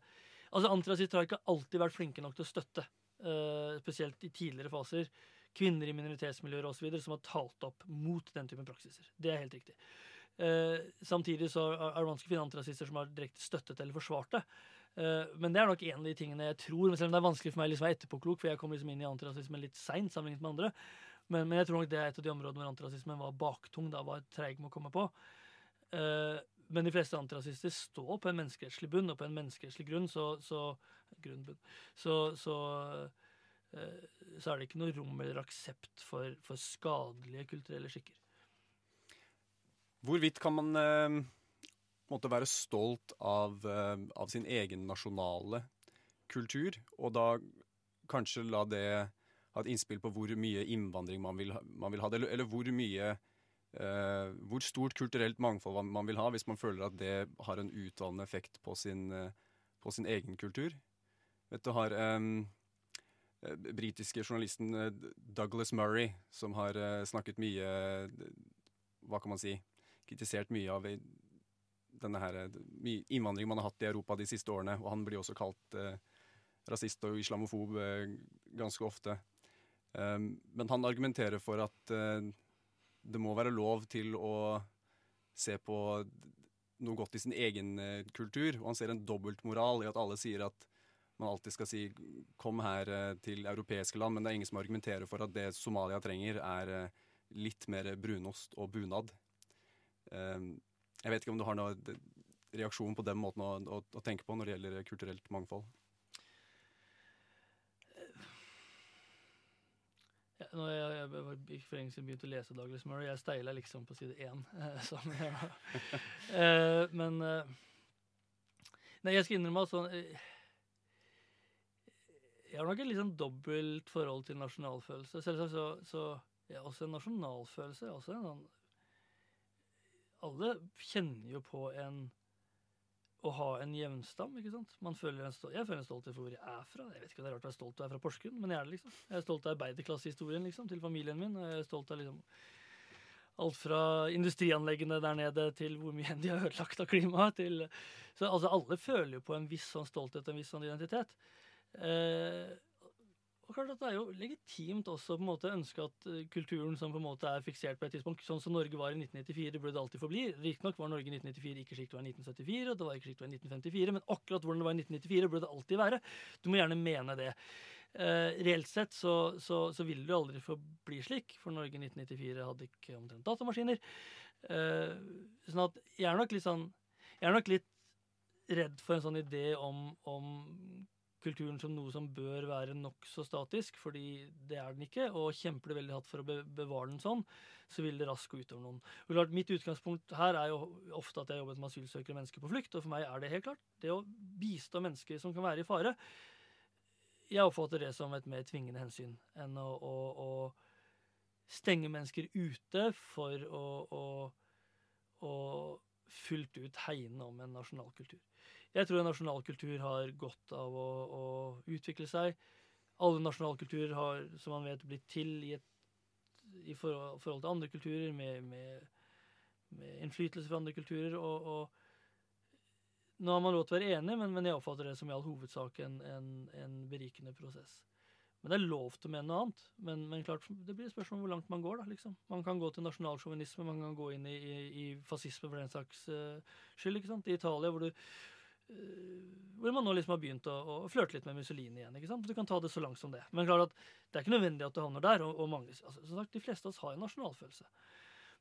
E: Altså Antirasister har ikke alltid vært flinke nok til å støtte, eh, spesielt i tidligere faser, kvinner i minoritetsmiljøer osv. som har talt opp mot den typen praksiser. Det er helt riktig. Eh, samtidig så er det vanskelig å finne antirasister som har direkte støttet eller forsvart det. Eh, men det er nok en av de tingene jeg tror Selv om det er vanskelig for meg liksom å være etterpåklok, for jeg kom liksom inn i antirasismen litt seint sammenlignet med andre. Men, men, jeg tror nok det er et av de områdene hvor antirasismen var baktung, da var treig med å komme på. Eh, men de fleste antirasister står på en menneskerettslig bunn, og på en menneskerettslig grunn så, så så, så, så, er det ikke noe rom eller aksept for, for skadelige kulturelle skikker.
D: Hvorvidt kan man eh, måtte være stolt av, eh, av, sin egen nasjonale kultur, og da kanskje la det ha et innspill på hvor mye innvandring man vil, man vil ha, eller, eller hvor mye Uh, Hvor stort kulturelt mangfold man vil ha, hvis man føler at det har en utdannende effekt på sin, uh, på sin egen kultur. Vet du har eh, britiske journalisten eh, Douglas Murray, som har snakket mye Hva kan man si? kritisert mye av denne her, innvandringen man har hatt i Europa de siste årene. Og han blir også kalt eh, rasist og islamofob eh, ganske ofte. Men han argumenterer for at eh, det må være lov til å se på noe godt i sin egen eh, kultur. Og han ser en dobbeltmoral i at alle sier at man alltid skal si 'kom her eh, til europeiske land', men det er ingen som argumenterer for at det Somalia trenger, er eh, litt mer brunost og bunad. Um, jeg vet ikke om du har noen reaksjon på den måten å, å, å tenke på når det gjelder kulturelt mangfold?
E: Ja, når jeg, jeg, jeg for lenge siden begynte å lese Douglas Murray. Jeg steila liksom på side én. <laughs> <laughs> eh, men Nei, jeg skal innrømme at sånn Jeg har nok et litt sånn dobbelt forhold til nasjonalfølelse. Selvsagt så, så jeg har også en nasjonalfølelse. Også en sånn Alle kjenner jo på en å ha en jevnstam. ikke sant? Føler en jeg føler en stolthet for hvor jeg er fra. Jeg vet ikke om det er rart å være stolt av å være fra Porsgrunn, men jeg er det, liksom. Jeg er stolt av arbeiderklassehistorien liksom, til familien min. og Jeg er stolt av liksom alt fra industrianleggene der nede til hvor mye de har ødelagt av klimaet. Så altså, alle føler jo på en viss sånn stolthet og en viss sånn identitet. Eh, og klart at Det er jo legitimt også på en måte ønske at uh, kulturen som på en måte er fiksert på et tidspunkt, sånn som Norge var i 1994, burde det alltid forbli. Riktignok var Norge i 1994 ikke slik det var i 1974, og det var ikke slik det var i 1954, men akkurat hvordan det var i 1994, burde det alltid være. Du må gjerne mene det. Eh, reelt sett så, så, så vil det aldri forbli slik, for Norge i 1994 hadde ikke omtrent datamaskiner. Eh, sånn at jeg er nok litt sånn Jeg er nok litt redd for en sånn idé om, om kulturen som noe som bør være nokså statisk, fordi det er den ikke. Og kjemper det veldig hardt for å bevare den sånn, så vil det raskt gå utover noen. Og klart, Mitt utgangspunkt her er jo ofte at jeg har jobbet med asylsøkere og mennesker på flukt. Og for meg er det helt klart det å bistå mennesker som kan være i fare. Jeg oppfatter det som et mer tvingende hensyn enn å, å, å stenge mennesker ute for å, å fullt ut hegne om en nasjonal kultur. Jeg tror en nasjonal kultur har godt av å, å utvikle seg. Alle nasjonalkulturer har, som man vet, blitt til i, et, i forhold, forhold, til andre kulturer, med, med, med, innflytelse fra andre kulturer. Og, og nå har man lov til å være enig, men, men, jeg oppfatter det som i all hovedsak en, en, en, berikende prosess. Men det er lov til å mene noe annet. Men, men klart, det blir et spørsmål om hvor langt man går. da, liksom. Man kan gå til nasjonalsjåvinisme, man kan gå inn i, i, i fascisme for den saks uh, skyld. ikke sant? I Italia, hvor du hvor man nå liksom har begynt å, å flørte litt med Mussolini igjen. ikke sant? Du kan ta det så langt som det. Men klart at det er ikke nødvendig at du havner der. og, og mange, altså, som sagt, De fleste av oss har en nasjonalfølelse.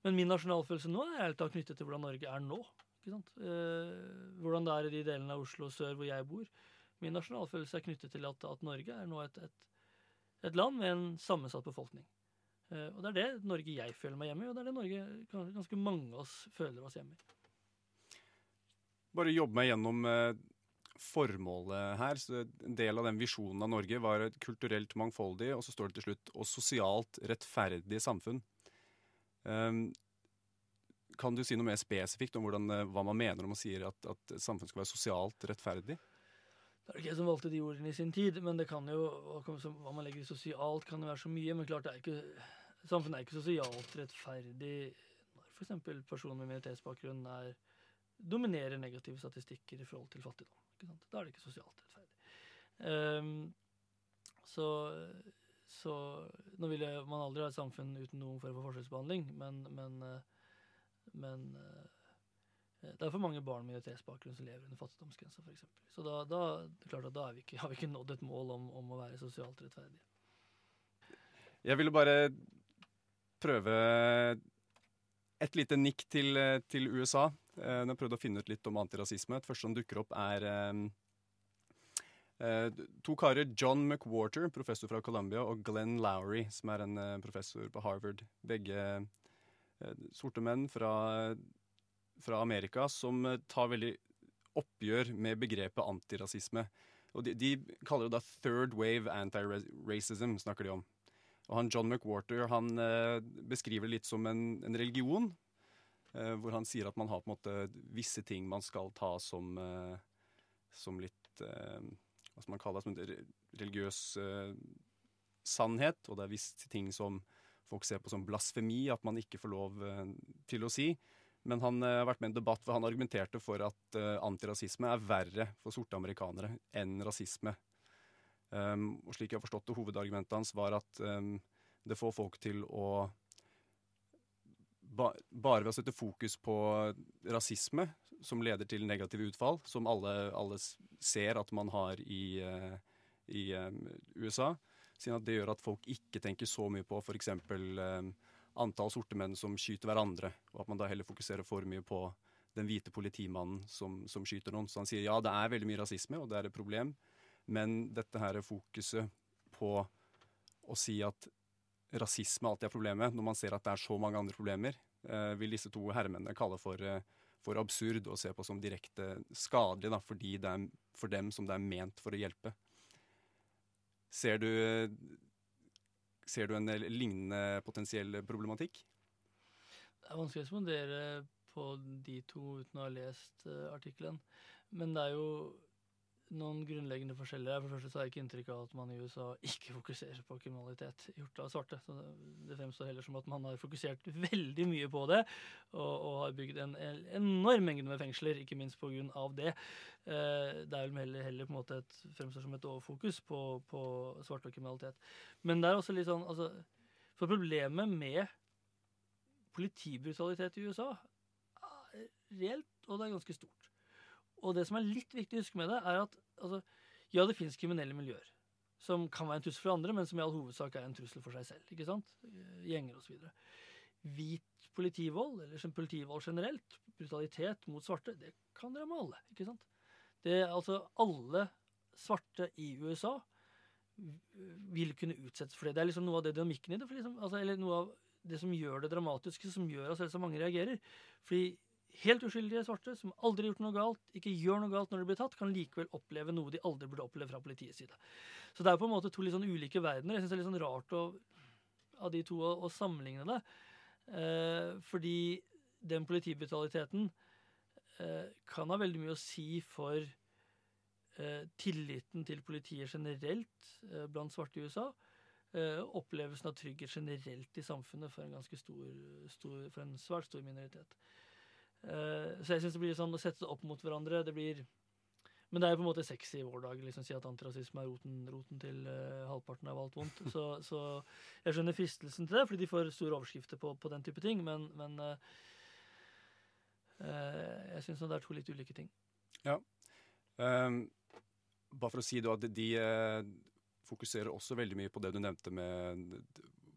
E: Men min nasjonalfølelse nå er helt knyttet til hvordan Norge er nå. ikke sant? Eh, hvordan det er i de delene av Oslo sør hvor jeg bor. Min nasjonalfølelse er knyttet til at, at Norge er nå et, et, et, land med en sammensatt befolkning. Eh, og det er det Norge jeg føler meg hjemme i, og det er det Norge ganske mange av oss føler oss hjemme i
D: bare jobbe meg gjennom eh, formålet her. Så en del av den visjonen av Norge var et kulturelt mangfoldig, og så står det til slutt og sosialt rettferdig samfunn. Um, kan du si noe mer spesifikt om hvordan, eh, hva man mener om å si at, at samfunnet skal være sosialt rettferdig?
E: Det er ikke jeg som valgte de ordene i sin tid, men det kan jo, hva man legger i sosialt, kan jo være så mye. Men klart, det er ikke, samfunnet er ikke sosialt rettferdig når f.eks. personer med minoritetsbakgrunn er dominerer negative statistikker i forhold til fattigdom. Da er det ikke sosialt rettferdig. Um, så, så, nå vil man aldri ha et samfunn uten noen form for forskjellsbehandling, men, men, eh, men eh, det er for mange barn med minoritetsbakgrunn som lever under fattigdomsgrensa, f.eks. Så da, da, klart at da vi ikke, har vi ikke nådd et mål om, om å være sosialt rettferdige.
D: Jeg ville bare prøve et lite nikk til, til USA. Eh, jeg har prøvd å finne ut litt om antirasisme. Et første som dukker opp, er eh, eh, to karer. John McWhorter, professor fra Columbia, og Glenn Lowry, som er en professor på Harvard. Begge sorte menn fra, fra Amerika som tar veldig oppgjør med begrepet antirasisme. Og de, de, kaller det da third wave anti-racism, snakker de om. Og han John McWhorter han eh, beskriver det litt som en, en religion. Eh, hvor han sier at man har på en måte visse ting man skal ta som, eh, som litt eh, Hva skal man kalle det? Som en religiøs sannhet. Og det er visse ting som folk ser på som blasfemi, at man ikke får lov til å si. Men han har vært med i en debatt hvor han argumenterte for at antirasisme er verre for sorte amerikanere enn rasisme. Um, og slik jeg har forstått det, Hovedargumentet hans var at um, det får folk til å bare ved å sette fokus på rasisme, som leder til negative utfall, som alle, alle ser at man har i, uh, i um, USA, siden at det gjør at folk ikke tenker så mye på f.eks. Um, antall sorte menn som skyter hverandre, og at man da heller fokuserer for mye på den hvite politimannen som, som skyter noen. Så han sier ja, det er veldig mye rasisme, og det er et problem, men dette her fokuset på å si at rasisme alltid er problemet, når man ser at det er så mange andre problemer, eh, vil disse to herremennene kalle for, eh, for absurd og se på som direkte skadelig, da, fordi det er for dem som det er ment for å hjelpe. Ser du, ser du en lignende potensiell problematikk?
E: Det er vanskelig å respondere på de to uten å ha lest uh, artikkelen. Men det er jo noen grunnleggende forskjeller. For det første så har jeg ikke inntrykk av at man i USA ikke fokuserer på kriminalitet gjort av svarte. Så det fremstår heller som at man har fokusert veldig mye på det, og, og har bygd en, enorm mengde med fengsler, ikke minst pga. det. Eh, det er vel heller, heller, på en måte et, fremstår som et overfokus på, på svarte og kriminalitet. Men det er også litt sånn altså, For problemet med politibrutalitet i USA er reelt, og det er ganske stort. Og det som er litt viktig å huske med det, er at altså, ja, det fins kriminelle miljøer som kan være en trussel for andre, men som i all hovedsak er en trussel for seg selv. ikke sant? Gjenger osv. Hvit politivold, eller politivold generelt, brutalitet mot svarte, det kan ramme alle. ikke sant? Det er altså Alle svarte i USA vil kunne utsettes for det. Det er liksom noe av det dynamikken i det. Liksom, altså, eller noe av det som gjør det dramatiske, som gjør at så mange reagerer. Fordi helt uskyldige svarte som aldri gjort noe galt, ikke gjør noe galt når de blir tatt, kan likevel oppleve noe de aldri burde oppleve fra politiets side. Så det er på en måte to litt sånn ulike verdener. Jeg syns det er litt sånn rart å, av de to å, å sammenligne det. Eh, fordi den politibrutaliteten eh, kan ha veldig mye å si for eh, tilliten til politiet generelt eh, blant svarte i USA. Eh, opplevelsen av trygghet generelt i samfunnet for en ganske stor, stor for en svært stor minoritet. Uh, så jeg syns det blir sånn å sette det opp mot hverandre. Det blir Men det er jo på en måte sexy i vår dag liksom si at antirasisme er roten, roten til uh, halvparten av alt vondt. Så, <laughs> så, jeg skjønner fristelsen til det, fordi de får store overskrifter på, på den type ting. Men, men uh, jeg syns det er to litt ulike ting.
D: Ja. Um, bare for å si det, at de fokuserer også veldig mye på det du nevnte med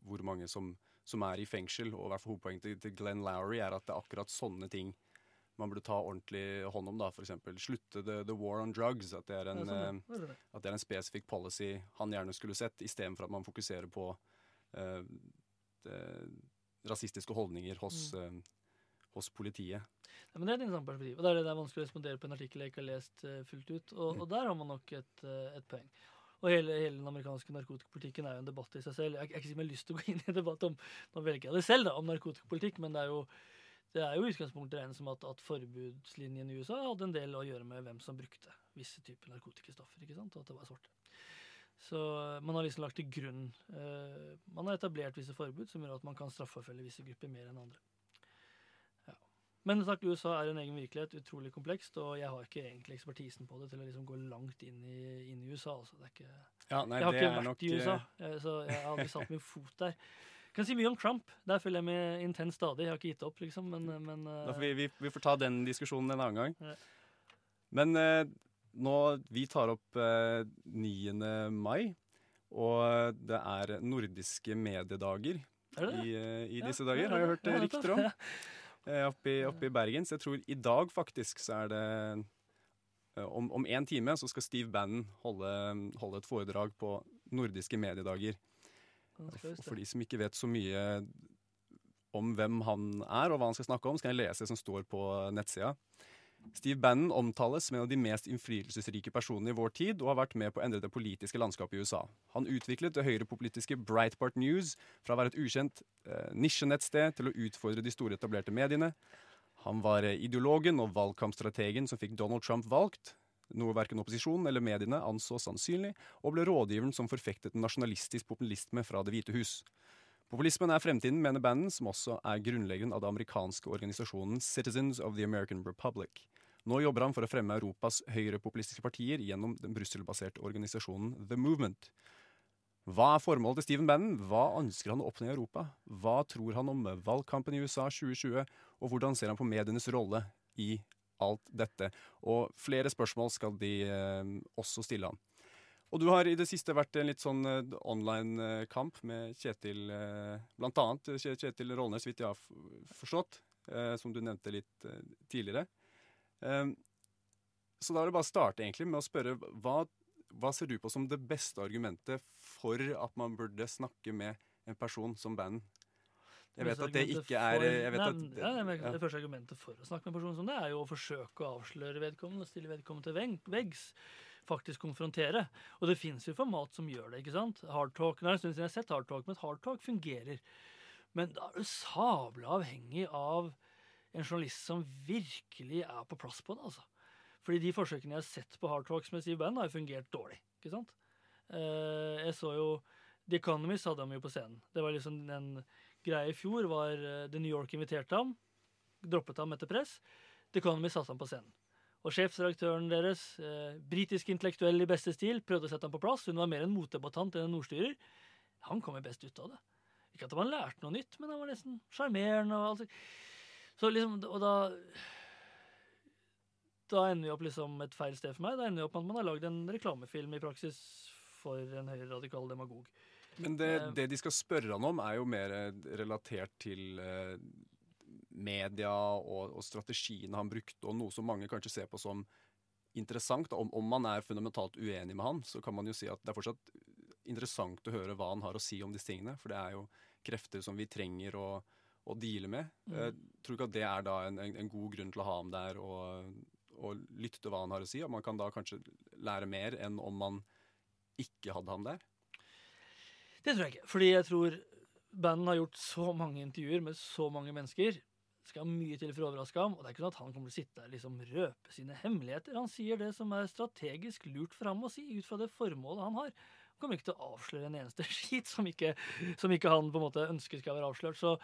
D: hvor mange som som er i fengsel. Og i hvert fall hovedpoenget til Glenn Lowry er at det er akkurat sånne ting man burde ta ordentlig hånd om. da, F.eks. slutte the, the, war on drugs. At det er en, sånn, eh, at det er en spesifikk policy han gjerne skulle sett, istedenfor at man fokuserer på uh, det, rasistiske holdninger hos, mm. uh, hos politiet.
E: Ja, men Det er et interessant perspektiv. og Det er det det er vanskelig å respondere på en artikkel jeg ikke har lest uh, fullt ut. Og, mm. og, der har man nok et, et poeng. Og hele, hele, den amerikanske narkotikapolitikken er jo en debatt i seg selv. Jeg, jeg, jeg, jeg har lyst til å gå inn i en debatt om nå velger jeg det selv da, om narkotikapolitikk, men det er jo det er jo utgangspunktet regnet som at, at, forbudslinjen i USA hadde en del å gjøre med hvem som brukte visse typer narkotikastoffer. ikke sant, Og at det var svarte. Så eh, man har liksom lagt til grunn uh, Man har etablert visse forbud som gjør at man kan straffeforfølge visse grupper mer enn andre. Men sagt, USA er en egen virkelighet, utrolig komplekst, og jeg har ikke egentlig ekspertisen på det til å liksom gå langt inn i, inn i USA. Altså. Ikke,
D: ja, nei,
E: jeg har ikke vært
D: nok,
E: i USA, eh, så jeg har aldri satt min fot der. Jeg kan si mye om Trump. Der følger jeg med intens stadig. Jeg har ikke gitt opp, liksom. Men, men
D: uh, vi, vi, vi, får ta den diskusjonen en annen gang. Ja. Men eh, nå Vi tar opp eh, 9. mai, og det er nordiske mediedager i, i, disse ja, dager, har jeg hørt rykter om. Eh, oppe i, oppe i Bergen. Så jeg tror i dag faktisk så er det eh, om, om en time så skal Steve Bannon holde, holde et foredrag på nordiske mediedager. For de som ikke vet så mye om hvem han er og hva han skal snakke om, skal jeg lese det som står på nettsida. Steve Bannon omtales som en av de mest innflytelsesrike personene i vår tid, og har vært med på å endre det politiske landskapet i USA. Han utviklet det høyrepolitiske Breitbart News fra å være et ukjent eh, nisjenettsted til å utfordre de store etablerte mediene. Han var eh, ideologen og valgkampstrategen som fikk Donald Trump valgt, noe verken opposisjonen eller mediene anså sannsynlig, og ble rådgiveren som forfektet nasjonalistisk populisme fra Det hvite hus. Populismen er fremtiden, mener banden, som også er grunnleggeren av den amerikanske organisasjonen Citizens of the American Republic. Nå jobber han for å fremme Europas høyrepopulistiske partier gjennom den Brussel-baserte organisasjonen The Movement. Hva er formålet til Steven Bannon? Hva ønsker han å oppnå i Europa? Hva tror han om valgkampen i USA 2020? Og hvordan ser han på medienes rolle i alt dette? Og flere spørsmål skal de eh, også stille han. Og du har i det siste vært en litt sånn eh, online-kamp med Kjetil eh, Blant annet Kjetil Rollnes, vidt jeg har forstått, eh, som du nevnte litt eh, tidligere. Eh, så da er det bare å starte egentlig med å spørre hva hva ser du på som det beste argumentet for at man burde snakke med en person som band? Jeg vet at det ikke er
E: for, nei, at, ja, det, ja. det første argumentet for å snakke med en person som det, er jo å forsøke å avsløre vedkommende, stille vedkommende til veggs. Faktisk konfrontere. Og det fins jo format som gjør det. ikke sant? Hardtalk, det er en stund siden jeg har sett hardtalk, men hardtalk fungerer. Men da er du sabla avhengig av en journalist som virkelig er på plass på det. altså. Fordi de forsøkene jeg har sett på Hardtalks med Steve Bannon, har jo fungert dårlig. ikke sant? Uh, jeg så jo The Economist hadde ham jo på scenen. Det var liksom en greie i fjor var uh, The New York inviterte ham. Droppet ham etter press. The Economist satte ham på scenen. Og sjefsredaktøren deres, eh, britisk intellektuell i beste stil, prøvde å sette ham på plass. Hun var mer en motdebattant enn en ordstyrer. Han kom jo best ut av det. Ikke at han lærte noe nytt, men han var nesten sjarmerende. og alt. Så liksom, og da da ender vi opp liksom et feil sted for meg. Da ender vi opp med at man har lagd en reklamefilm i praksis for en høyreradikal demagog.
D: Men det, eh, det, de skal spørre han om, er jo mer relatert til eh, media og, og strategiene han brukte, og noe som mange kanskje ser på som interessant. Om, om, man er fundamentalt uenig med han, så kan man jo si at det er fortsatt interessant å høre hva han har å si om disse tingene. For det er jo krefter som vi trenger å, å deale med. Mm. Jeg tror ikke at det er da en, en, en, god grunn til å ha ham der og, og lytte til hva han har å si. Og man kan da kanskje lære mer enn om man ikke hadde ham der?
E: Det tror jeg ikke. Fordi jeg tror bandet har gjort så mange intervjuer med så mange mennesker. Skal mye til for å overraske ham. Og det er ikke sånn at han kommer til å sitte og liksom røpe sine hemmeligheter. Han sier det som er strategisk lurt for ham å si, ut fra det formålet han har. Han kommer ikke til å avsløre en eneste <laughs> skit som ikke, som ikke han på en måte ønsker skal være avslørt. Så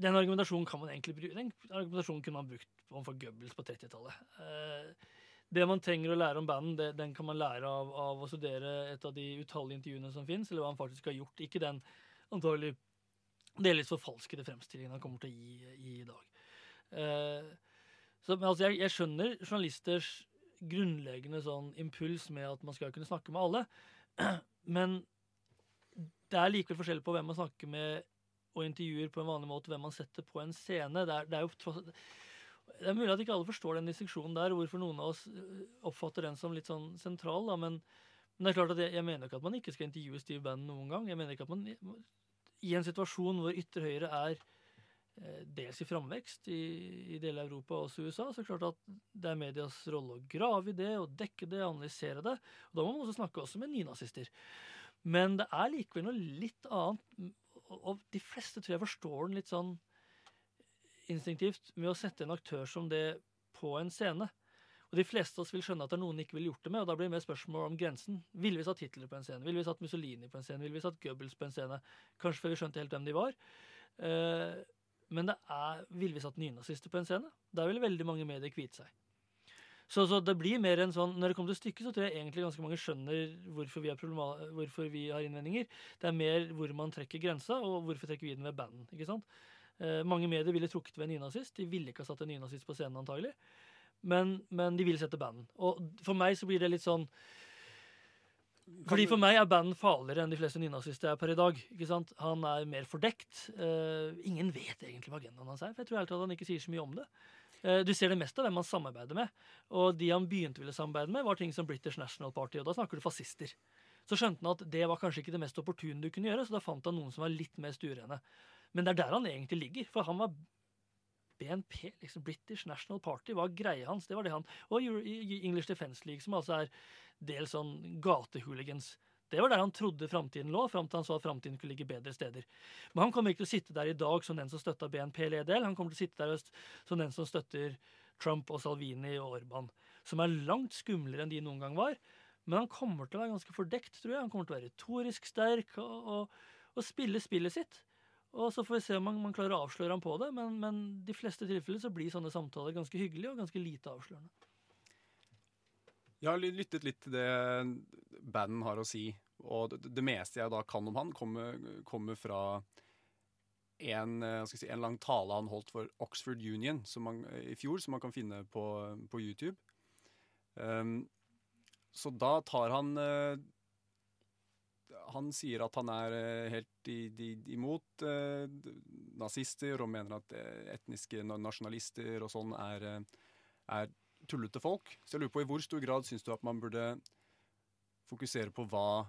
E: den argumentasjonen kan man egentlig bruke. Den argumentasjonen kunne man brukt overfor Goebbels på 30-tallet. Eh, det man trenger å lære om banden, den kan man lære av, av, å studere et av de utallige intervjuene som fins, eller hva han faktisk har gjort. Ikke den antagelig delvis forfalskede fremstillingen han kommer til å gi, gi i dag. Eh, så, men altså, jeg, jeg, skjønner journalisters grunnleggende sånn impuls med at man skal kunne snakke med alle, <clears throat> men det er likevel forskjell på hvem man snakker med og intervjuer på en vanlig måte hvem man setter på en scene. Det er, det er jo tross det er mulig at ikke alle forstår den distinksjonen der, hvorfor noen av oss øh, oppfatter den som litt sånn sentral. Da, men, men, det er klart at jeg, jeg, mener ikke at man ikke skal intervjue Steve Bannon noen gang. Jeg mener ikke at man i en situasjon hvor ytre høyre er eh, dels i framvekst i, i deler av Europa og også USA, så er det klart at det er medias rolle å grave i det og dekke det analysere det. Og Da må man også snakke også med nynazister. Men det er likevel noe litt annet og de fleste tror jeg forstår den litt sånn instinktivt med å sette en aktør som det på en scene. Og De fleste av oss vil skjønne at det er noen ikke ville gjort det med. og Da blir det mer spørsmål om grensen. Ville vi satt Hitler på en scene? Ville vi satt Mussolini på en scene? Ville vi satt Goebbels på en scene? Kanskje før vi skjønte helt hvem de var. Eh, men det er, ville vi satt nynazister på en scene? Der ville veldig mange medier kvite seg. Så, så, det blir mer en sånn, Når det kommer til stykket, så tror jeg egentlig ganske mange skjønner hvorfor vi, hvorfor vi, har innvendinger. Det er mer hvor man trekker grensa, og hvorfor trekker vi den ved banden. ikke sant? Eh, mange medier ville trukket ved en nynazist. De ville ikke ha satt en nynazist på scenen, antagelig. Men, men de vil sette banden. Og for meg så blir det litt sånn fordi For meg er banden farligere enn de fleste nynazister er per i dag. ikke sant? Han er mer fordekt. Uh, ingen vet egentlig hva agendaen hans er. for jeg tror helt at han ikke sier så mye om det. Uh, du ser det meste av hvem han samarbeider med. Og de han begynte ville samarbeide med, var ting som British National Party. Og da snakker du fascister. Så skjønte han at det var kanskje ikke det mest opportune du kunne gjøre, så da fant han noen som var litt mer stuerene. Men det er der han egentlig ligger. For han var BNP, liksom British National Party, var greia hans. det var det han, Og English Defence League, som altså er dels sånn gatehooligans. Det var der han trodde framtiden lå, fram til han så at framtiden kunne ligge bedre steder. Men han kommer ikke til å sitte der i dag som den som støtta BNP-ledel. Han kommer til å sitte der som den som støtter Trump og Salvini og Orban. Som er langt skumlere enn de noen gang var. Men han kommer til å være ganske fordekt, tror jeg. Han kommer til å være retorisk sterk og, og, og spille spillet sitt. Og så får vi se om man, man klarer å avsløre ham på det, men, men de fleste tilfeller så blir sånne samtaler ganske hyggelige og ganske lite avslørende.
D: Jeg har lyttet litt til det banden har å si Og det, det, meste jeg da kan om han, kommer, kommer fra en, eh, si, en, lang tale han holdt for Oxford Union man, i fjor, som man kan finne på, på YouTube. Um, så da tar han uh, Han sier at han er uh, helt i, i, imot eh, nazister og mener at etniske nasjonalister og sånn er, er tullete folk. Så jeg lurer på i hvor stor grad syns du at man burde fokusere på hva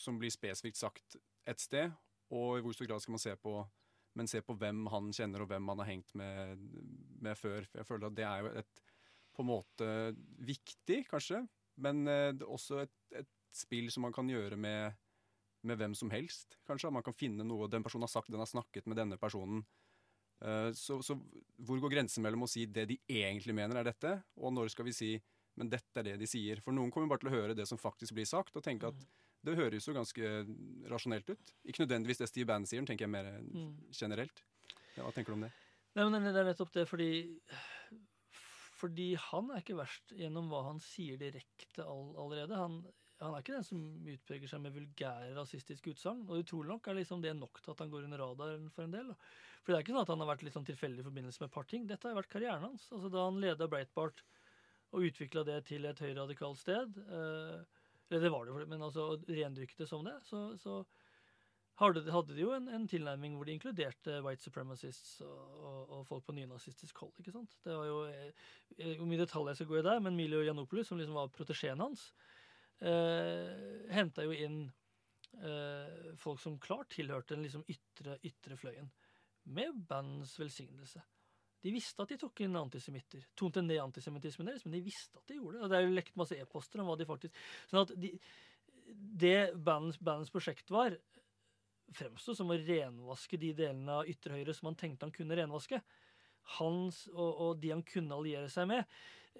D: som blir spesifikt sagt et sted, og i hvor stor grad skal man se på men se på hvem han kjenner og hvem han har hengt med, med før. Jeg føler at det er jo et på en måte viktig, kanskje, men eh, også et, et, spill som man kan gjøre med, med, hvem som helst, kanskje. Man kan finne noe den personen har sagt, den har snakket med denne personen. Eh, så, så, hvor går grensen mellom å si det de egentlig mener er dette, og når skal vi si men dette er det de sier? For noen kommer bare til å høre det som faktisk blir sagt, og tenke at mm. det høres jo ganske rasjonelt ut. Ikke nødvendigvis det Steve Bannon sier, tenker jeg mer mm. generelt. Ja, hva tenker du om det?
E: Nei, men Det er nettopp det, fordi fordi han er ikke verst gjennom hva han sier direkte all, allerede. Han, han, er ikke den som utpreger seg med vulgære rasistiske utsagn. Og utrolig nok er liksom det nok til at han går under radaren for en del. For det er ikke sånn at han har vært litt sånn tilfeldig i forbindelse med et par ting. Dette har vært karrieren hans. Altså Da han leda Breitbart og utvikla det til et høyradikalt sted eh, Eller det var det, men altså rendyrket det som det. så, så hadde, hadde de jo en, en, tilnærming hvor de inkluderte white supremacists og, og, og folk på nynazistisk hold. ikke sant? Det var jo, eh, Hvor mye detalj jeg skal gå i der, men Milio Janopoulos, som liksom var protesjeen hans, eh, henta jo inn eh, folk som klart tilhørte den liksom ytre, ytre fløyen, med bandens velsignelse. De visste at de tok inn antisemitter. Tonte ned antisemittismen deres, men de visste at de gjorde det. Og det er jo lekt masse e-poster om hva de faktisk Sånn at de, det bandens, bandens prosjekt var, fremsto som å renvaske de delene av ytre høyre som han tenkte han kunne renvaske. Hans og, og de han kunne alliere seg med.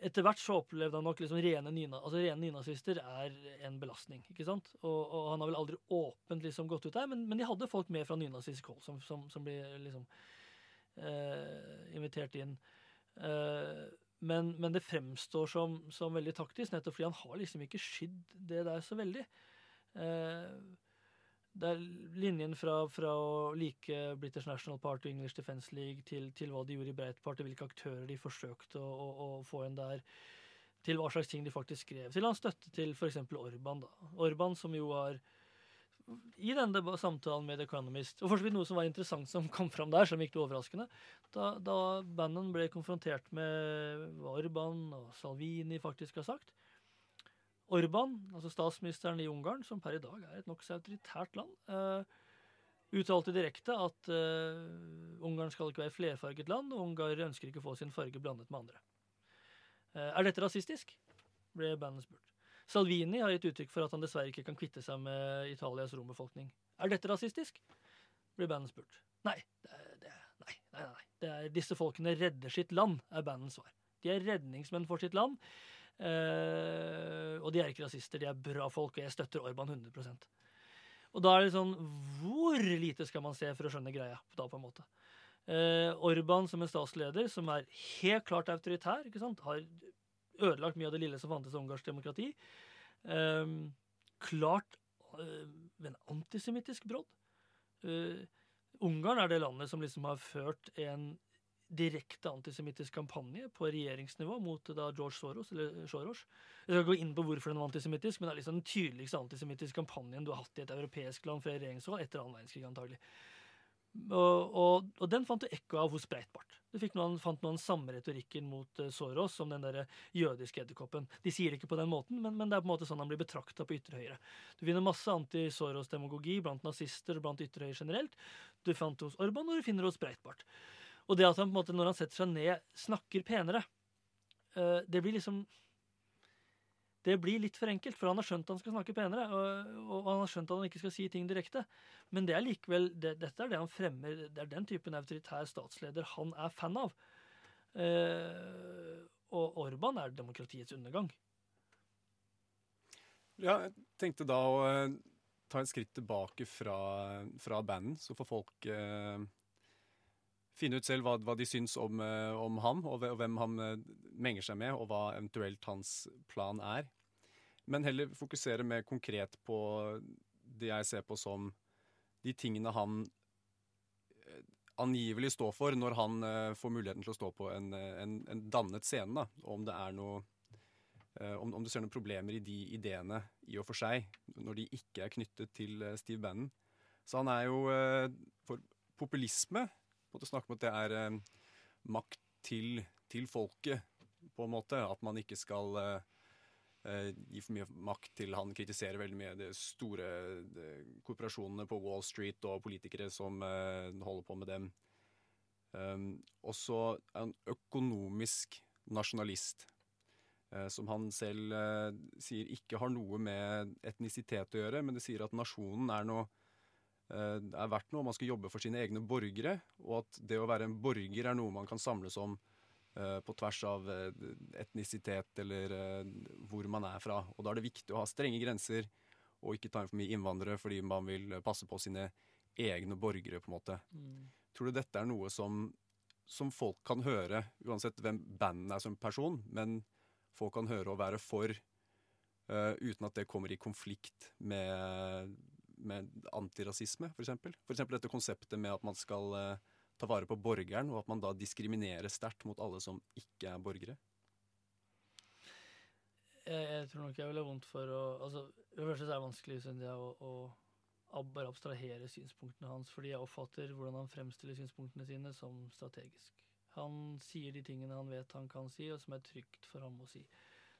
E: Etter hvert så opplevde han nok liksom rene, nyna, altså rene nynazister er en belastning. ikke sant? Og, og, han har vel aldri åpent liksom gått ut der, men, men de hadde folk med fra nynazistisk hold som, som, som ble liksom eh, invitert inn. Eh, men, men, det fremstår som, som, veldig taktisk, nettopp fordi han har liksom ikke skydd det der så veldig. Eh, det er linjen fra, fra, å like British National Party og English Defence League til, til hva de gjorde i Breitbart, hvilke aktører de forsøkte å, å, å, få inn der, til hva slags ting de faktisk skrev. Til hans støtte til f.eks. Orban. da. Orban som jo har i denne samtalen med The Economist, og for noe som var interessant som kom fram der, som gikk overraskende, da, da Bannon ble konfrontert med hva Orban og Salvini faktisk har sagt, Orban, altså statsministeren i Ungarn, som per i dag er et nokså autoritært land, uh, uttalte direkte at uh, Ungarn skal ikke være flerfarget land, og ungarere ønsker ikke å få sin farge blandet med andre. Uh, er dette rasistisk? ble bandet spurt. Salvini har gitt uttrykk for at han dessverre ikke kan kvitte seg med Italias rombefolkning. Er dette rasistisk? ble bandet spurt. Nei, det det nei, nei, nei. Det er, disse folkene redder sitt land, er bandets svar. De er redningsmenn for sitt land. Uh, og de er ikke rasister, de er bra folk, og jeg støtter Orban 100% Og da er det sånn Hvor lite skal man se for å skjønne greia? da på en måte? Uh, Orban som en statsleder, som er helt klart autoritær, ikke sant? har ødelagt mye av det lille som fantes i ungarsk demokrati. Uh, klart med en antisemittisk brodd. Ungarn er det landet som liksom har ført en direkte antisemittisk kampanje på regjeringsnivå mot da George Soros. eller Soros. Jeg skal gå inn på hvorfor den var antisemittisk, men det er liksom den tydeligste antisemittiske kampanjen du har hatt i et europeisk land fra regjeringshold etter annen verdenskrig, antagelig. Og, og, og, den fant du ekko av hos Breitbart. Du noen, fant noen samme retorikken mot uh, Soros som den der jødiske edderkoppen. De sier det ikke på den måten, men, men, det er på en måte sånn han blir betrakta på ytre høyre. Du finner masse anti-Soros-demagogi blant nazister og blant ytre høyre generelt. Du fant det hos Orban, og du finner det hos Breitbart. Og det at han på en måte, når han setter seg ned, snakker penere, uh, det blir liksom det blir litt for enkelt, for han har skjønt at han skal snakke penere. Og, og, han har skjønt at han ikke skal si ting direkte. Men det er likevel, det, dette er det han fremmer. Det er den typen autoritær statsleder han er fan av. Eh, og Orban er demokratiets undergang.
D: Ja, jeg tenkte da å uh, ta et skritt tilbake fra, fra bandet, så får folk uh, finne ut selv hva, hva de syns om, eh, om ham, og hvem han eh, menger seg med, og hva eventuelt hans plan er. men heller fokusere mer konkret på det jeg ser på som de tingene han eh, angivelig står for når han får muligheten til å stå på en, en, en dannet scene. Da. Om det er noe om, om, du ser noen problemer i de ideene i og for seg, når de ikke er knyttet til Steve Bannon. Så han er jo for populisme. Å snakke om at det er makt til, til, folket, på en måte. At man ikke skal Eh, gi for mye makt til Han kritiserer veldig mye de store de korporasjonene på Wall Street og politikere som eh, holder på med dem. Um, og så er økonomisk nasjonalist, uh, som han selv uh, sier ikke har noe med etnisitet å gjøre, men det sier at nasjonen er noe er verdt noe, man skal jobbe for sine egne borgere, og at det å være en borger er noe man kan samles om Eh, på tvers av eh, etnisitet eller eh, hvor man er fra. Og da er det viktig å ha strenge grenser og ikke ta inn for mye innvandrere fordi man vil passe på sine egne borgere, på en måte. Mm. Tror du dette er noe som, som folk kan høre, uansett hvem bandet er som person, men folk kan høre og være for, uh, uten at det kommer i konflikt med, med antirasisme, f.eks.? F.eks. dette konseptet med at man skal uh, ta vare på borgeren, og at man da diskriminerer sterkt mot alle som ikke er borgere?
E: Jeg, jeg tror nok jeg ville vondt for å altså, det første er det vanskelig synes jeg, å, å bare abstrahere synspunktene hans, fordi jeg oppfatter hvordan han fremstiller synspunktene sine som strategisk. Han sier de tingene han vet han kan si, og som er trygt for ham å si.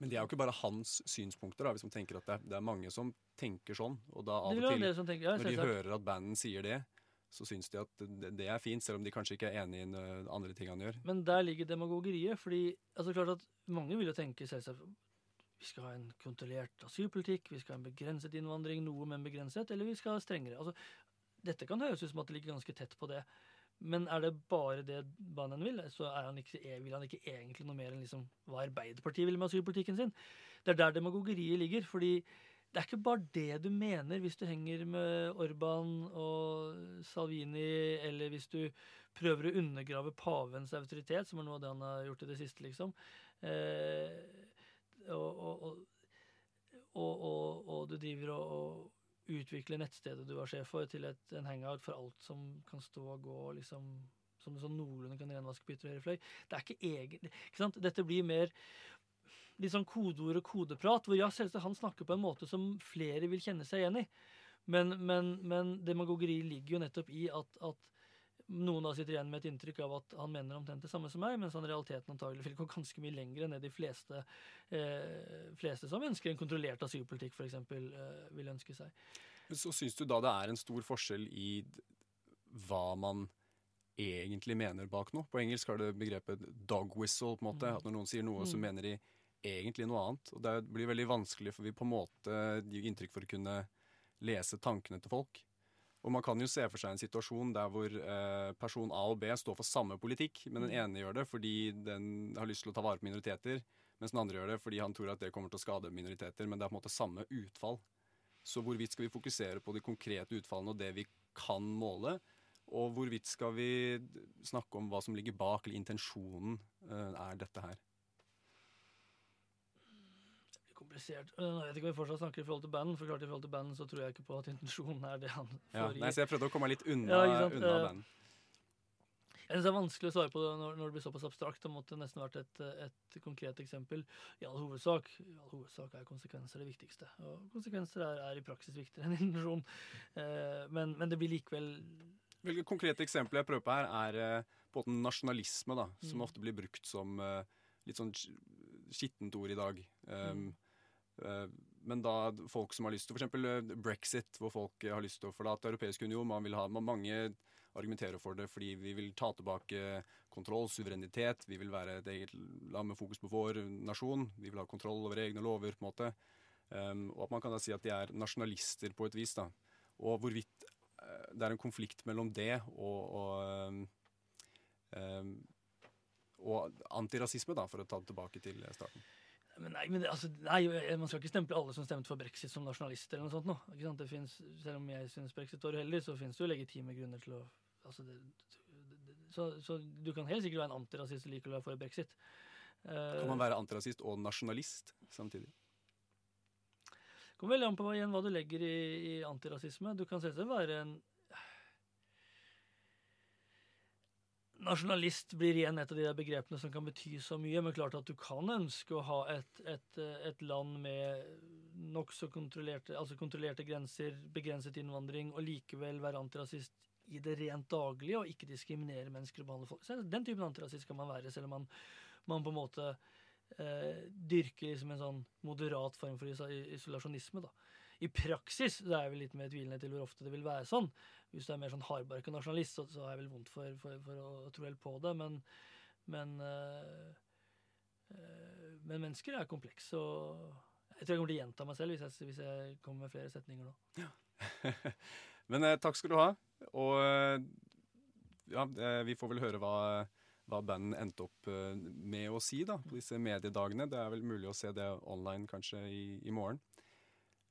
D: Men det er jo ikke bare hans synspunkter, da, hvis man tenker at det er, det er mange som tenker sånn. Og da av og til, tenker, ja, når de hører at banden sier det, så syns de at det er fint, selv om de kanskje ikke er enig i andre ting han gjør.
E: Men der ligger demagogeriet. fordi altså klart at Mange vil jo tenke selvsagt vi skal ha en kontrollert asylpolitikk, vi skal ha en begrenset innvandring, noe, men begrenset, eller vi skal ha strengere. Altså, dette kan høres ut som at det ligger ganske tett på det. Men er det bare det Banen vil, så han ikke, vil han ikke egentlig noe mer enn liksom hva Arbeiderpartiet vil med asylpolitikken sin. Det er der demagogeriet ligger. fordi det er ikke bare det du mener hvis du henger med Orban og Salvini, eller hvis du prøver å undergrave pavens autoritet, som er noe av det han har gjort i det siste, liksom. Eh, og, og, og, og, du driver og utvikler nettstedet du var sjef for, til et, en hangout for alt som kan stå og gå, liksom som sånn noenlunde kan renvaske på ytre høyre fløy. Det er ikke egen ikke sant? Dette blir mer litt sånn kodeord og kodeprat, hvor ja, selvsagt han snakker på en måte som flere vil kjenne seg igjen i. Men, men, men demagogeri ligger jo nettopp i at, at, noen da sitter igjen med et inntrykk av at han mener omtrent det samme som meg, mens han i realiteten antagelig vil gå ganske mye lenger enn det de fleste, eh, fleste som ønsker en kontrollert asylpolitikk, f.eks., eh, vil ønske seg.
D: Så syns du da det er en stor forskjell i hva man egentlig mener bak noe? På engelsk har det begrepet 'dog whistle'. på en måte, mm. At når noen sier noe, mm. så mener de egentlig noe annet. Og det blir veldig vanskelig, for vi på en måte gir inntrykk for å kunne lese tankene til folk. Og man kan jo se for seg en situasjon der hvor eh, person A og B står for samme politikk, men den mm. ene gjør det fordi den har lyst til å ta vare på minoriteter, mens den andre gjør det fordi han tror at det kommer til å skade minoriteter. Men det er på en måte samme utfall. Så hvorvidt skal vi fokusere på de konkrete utfallene og det vi kan måle? Og hvorvidt skal vi snakke om hva som ligger bak, eller intensjonen eh, er dette her?
E: Komplisert. Jeg vet ikke om vi fortsatt snakker i forhold til banden, for klart i forhold til banden så tror jeg ikke på at intensjonen er det han får
D: ja, nei, Så jeg prøvde å komme litt unna, ja, unna band. banden.
E: Jeg synes Det er vanskelig å svare på det når, når det blir såpass abstrakt. Det måtte nesten vært et, et, konkret eksempel. I all hovedsak i all hovedsak er konsekvenser det viktigste. Og konsekvenser er, er i praksis viktigere enn intensjon. Eh, men, men, det blir likevel
D: Hvilke konkrete eksempler jeg prøver på her, er eh, på en måte nasjonalisme, da, som mm. ofte blir brukt som eh, litt sånn skittent ord i dag. Um, mm. Eh, men da folk som har lyst til f.eks. Eh, brexit, hvor folk har lyst til å forlate Europeisk union man vil ha, Mange argumenterer for det fordi vi vil ta tilbake kontroll, suverenitet. Vi vil være et eget land med fokus på vår nasjon. Vi vil ha kontroll over egne lover. på en måte. Um, og at man kan da si at de er nasjonalister på et vis. da. Og hvorvidt det er en konflikt mellom det og, og, um, um, og antirasisme, da, for å ta det tilbake til starten.
E: Men nei, men det, altså, nei, Man skal ikke stemple alle som stemte for brexit som nasjonalister. eller noe sånt nå. Ikke sant? Det finnes, selv om jeg syns brexit var uheldig, så finnes det jo legitime grunner til å altså det, det, så, så, du kan helt sikkert være en antirasist og likevel være for brexit.
D: Uh, kan man være antirasist og nasjonalist samtidig?
E: kommer veldig an på igjen hva du legger i, i antirasisme. Du kan selvsagt være en Nasjonalist blir igjen et av de der begrepene som kan bety så mye. Men klart at du kan ønske å ha et, et, et land med nokså kontrollerte, altså kontrollerte grenser, begrenset innvandring, og likevel være antirasist i det rent daglige og ikke diskriminere mennesker og behandle folk. Så den typen antirasist kan man være, selv om man, man på en måte eh, dyrker liksom en sånn moderat form for isolasjonisme. da. I praksis så er jeg vel litt mer tvilende til hvor ofte det vil være sånn. Hvis du er mer sånn hardbarka nasjonalist, så, så har jeg vel vondt for, for, for, å tro helt på det. Men, men, øh, øh, men mennesker er komplekse, og jeg tror jeg kommer til å gjenta meg selv hvis jeg, hvis jeg kommer med flere setninger nå.
D: Ja. <laughs> men eh, takk skal du ha. Og eh, ja, vi får vel høre hva, hva bandet endte opp med å si da, på disse mediedagene. Det er vel mulig å se det online kanskje i, i morgen.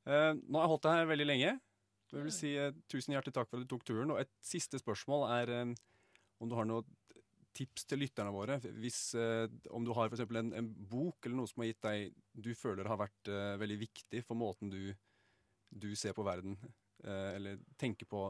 D: Eh, nå har jeg holdt deg her veldig lenge. Jeg vil si uh, Tusen hjertelig takk for at du tok turen. Og et siste spørsmål er eh, om du har noen tips til lytterne våre. Hvis, uh, om du har f.eks. En, en bok eller noe som har gitt deg du føler har vært veldig viktig for måten du, du ser på verden, eller tenker på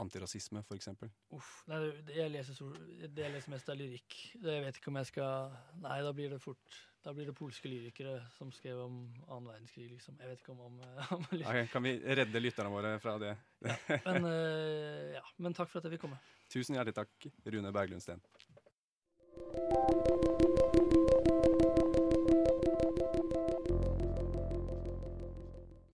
D: antirasisme, f.eks.
E: Uff. Nei, det jeg, leser, det jeg leser mest, er lyrikk. Det jeg vet ikke om jeg skal Nei, da blir det fort da blir det polske lyrikere som skrev om annen verdenskrig, liksom. Jeg vet ikke om, om, om
D: okay, Kan vi redde lytterne våre fra det?
E: ja. Men, uh, ja. Men takk for at jeg fikk komme.
D: Tusen hjertelig takk, Rune Berglund Steen.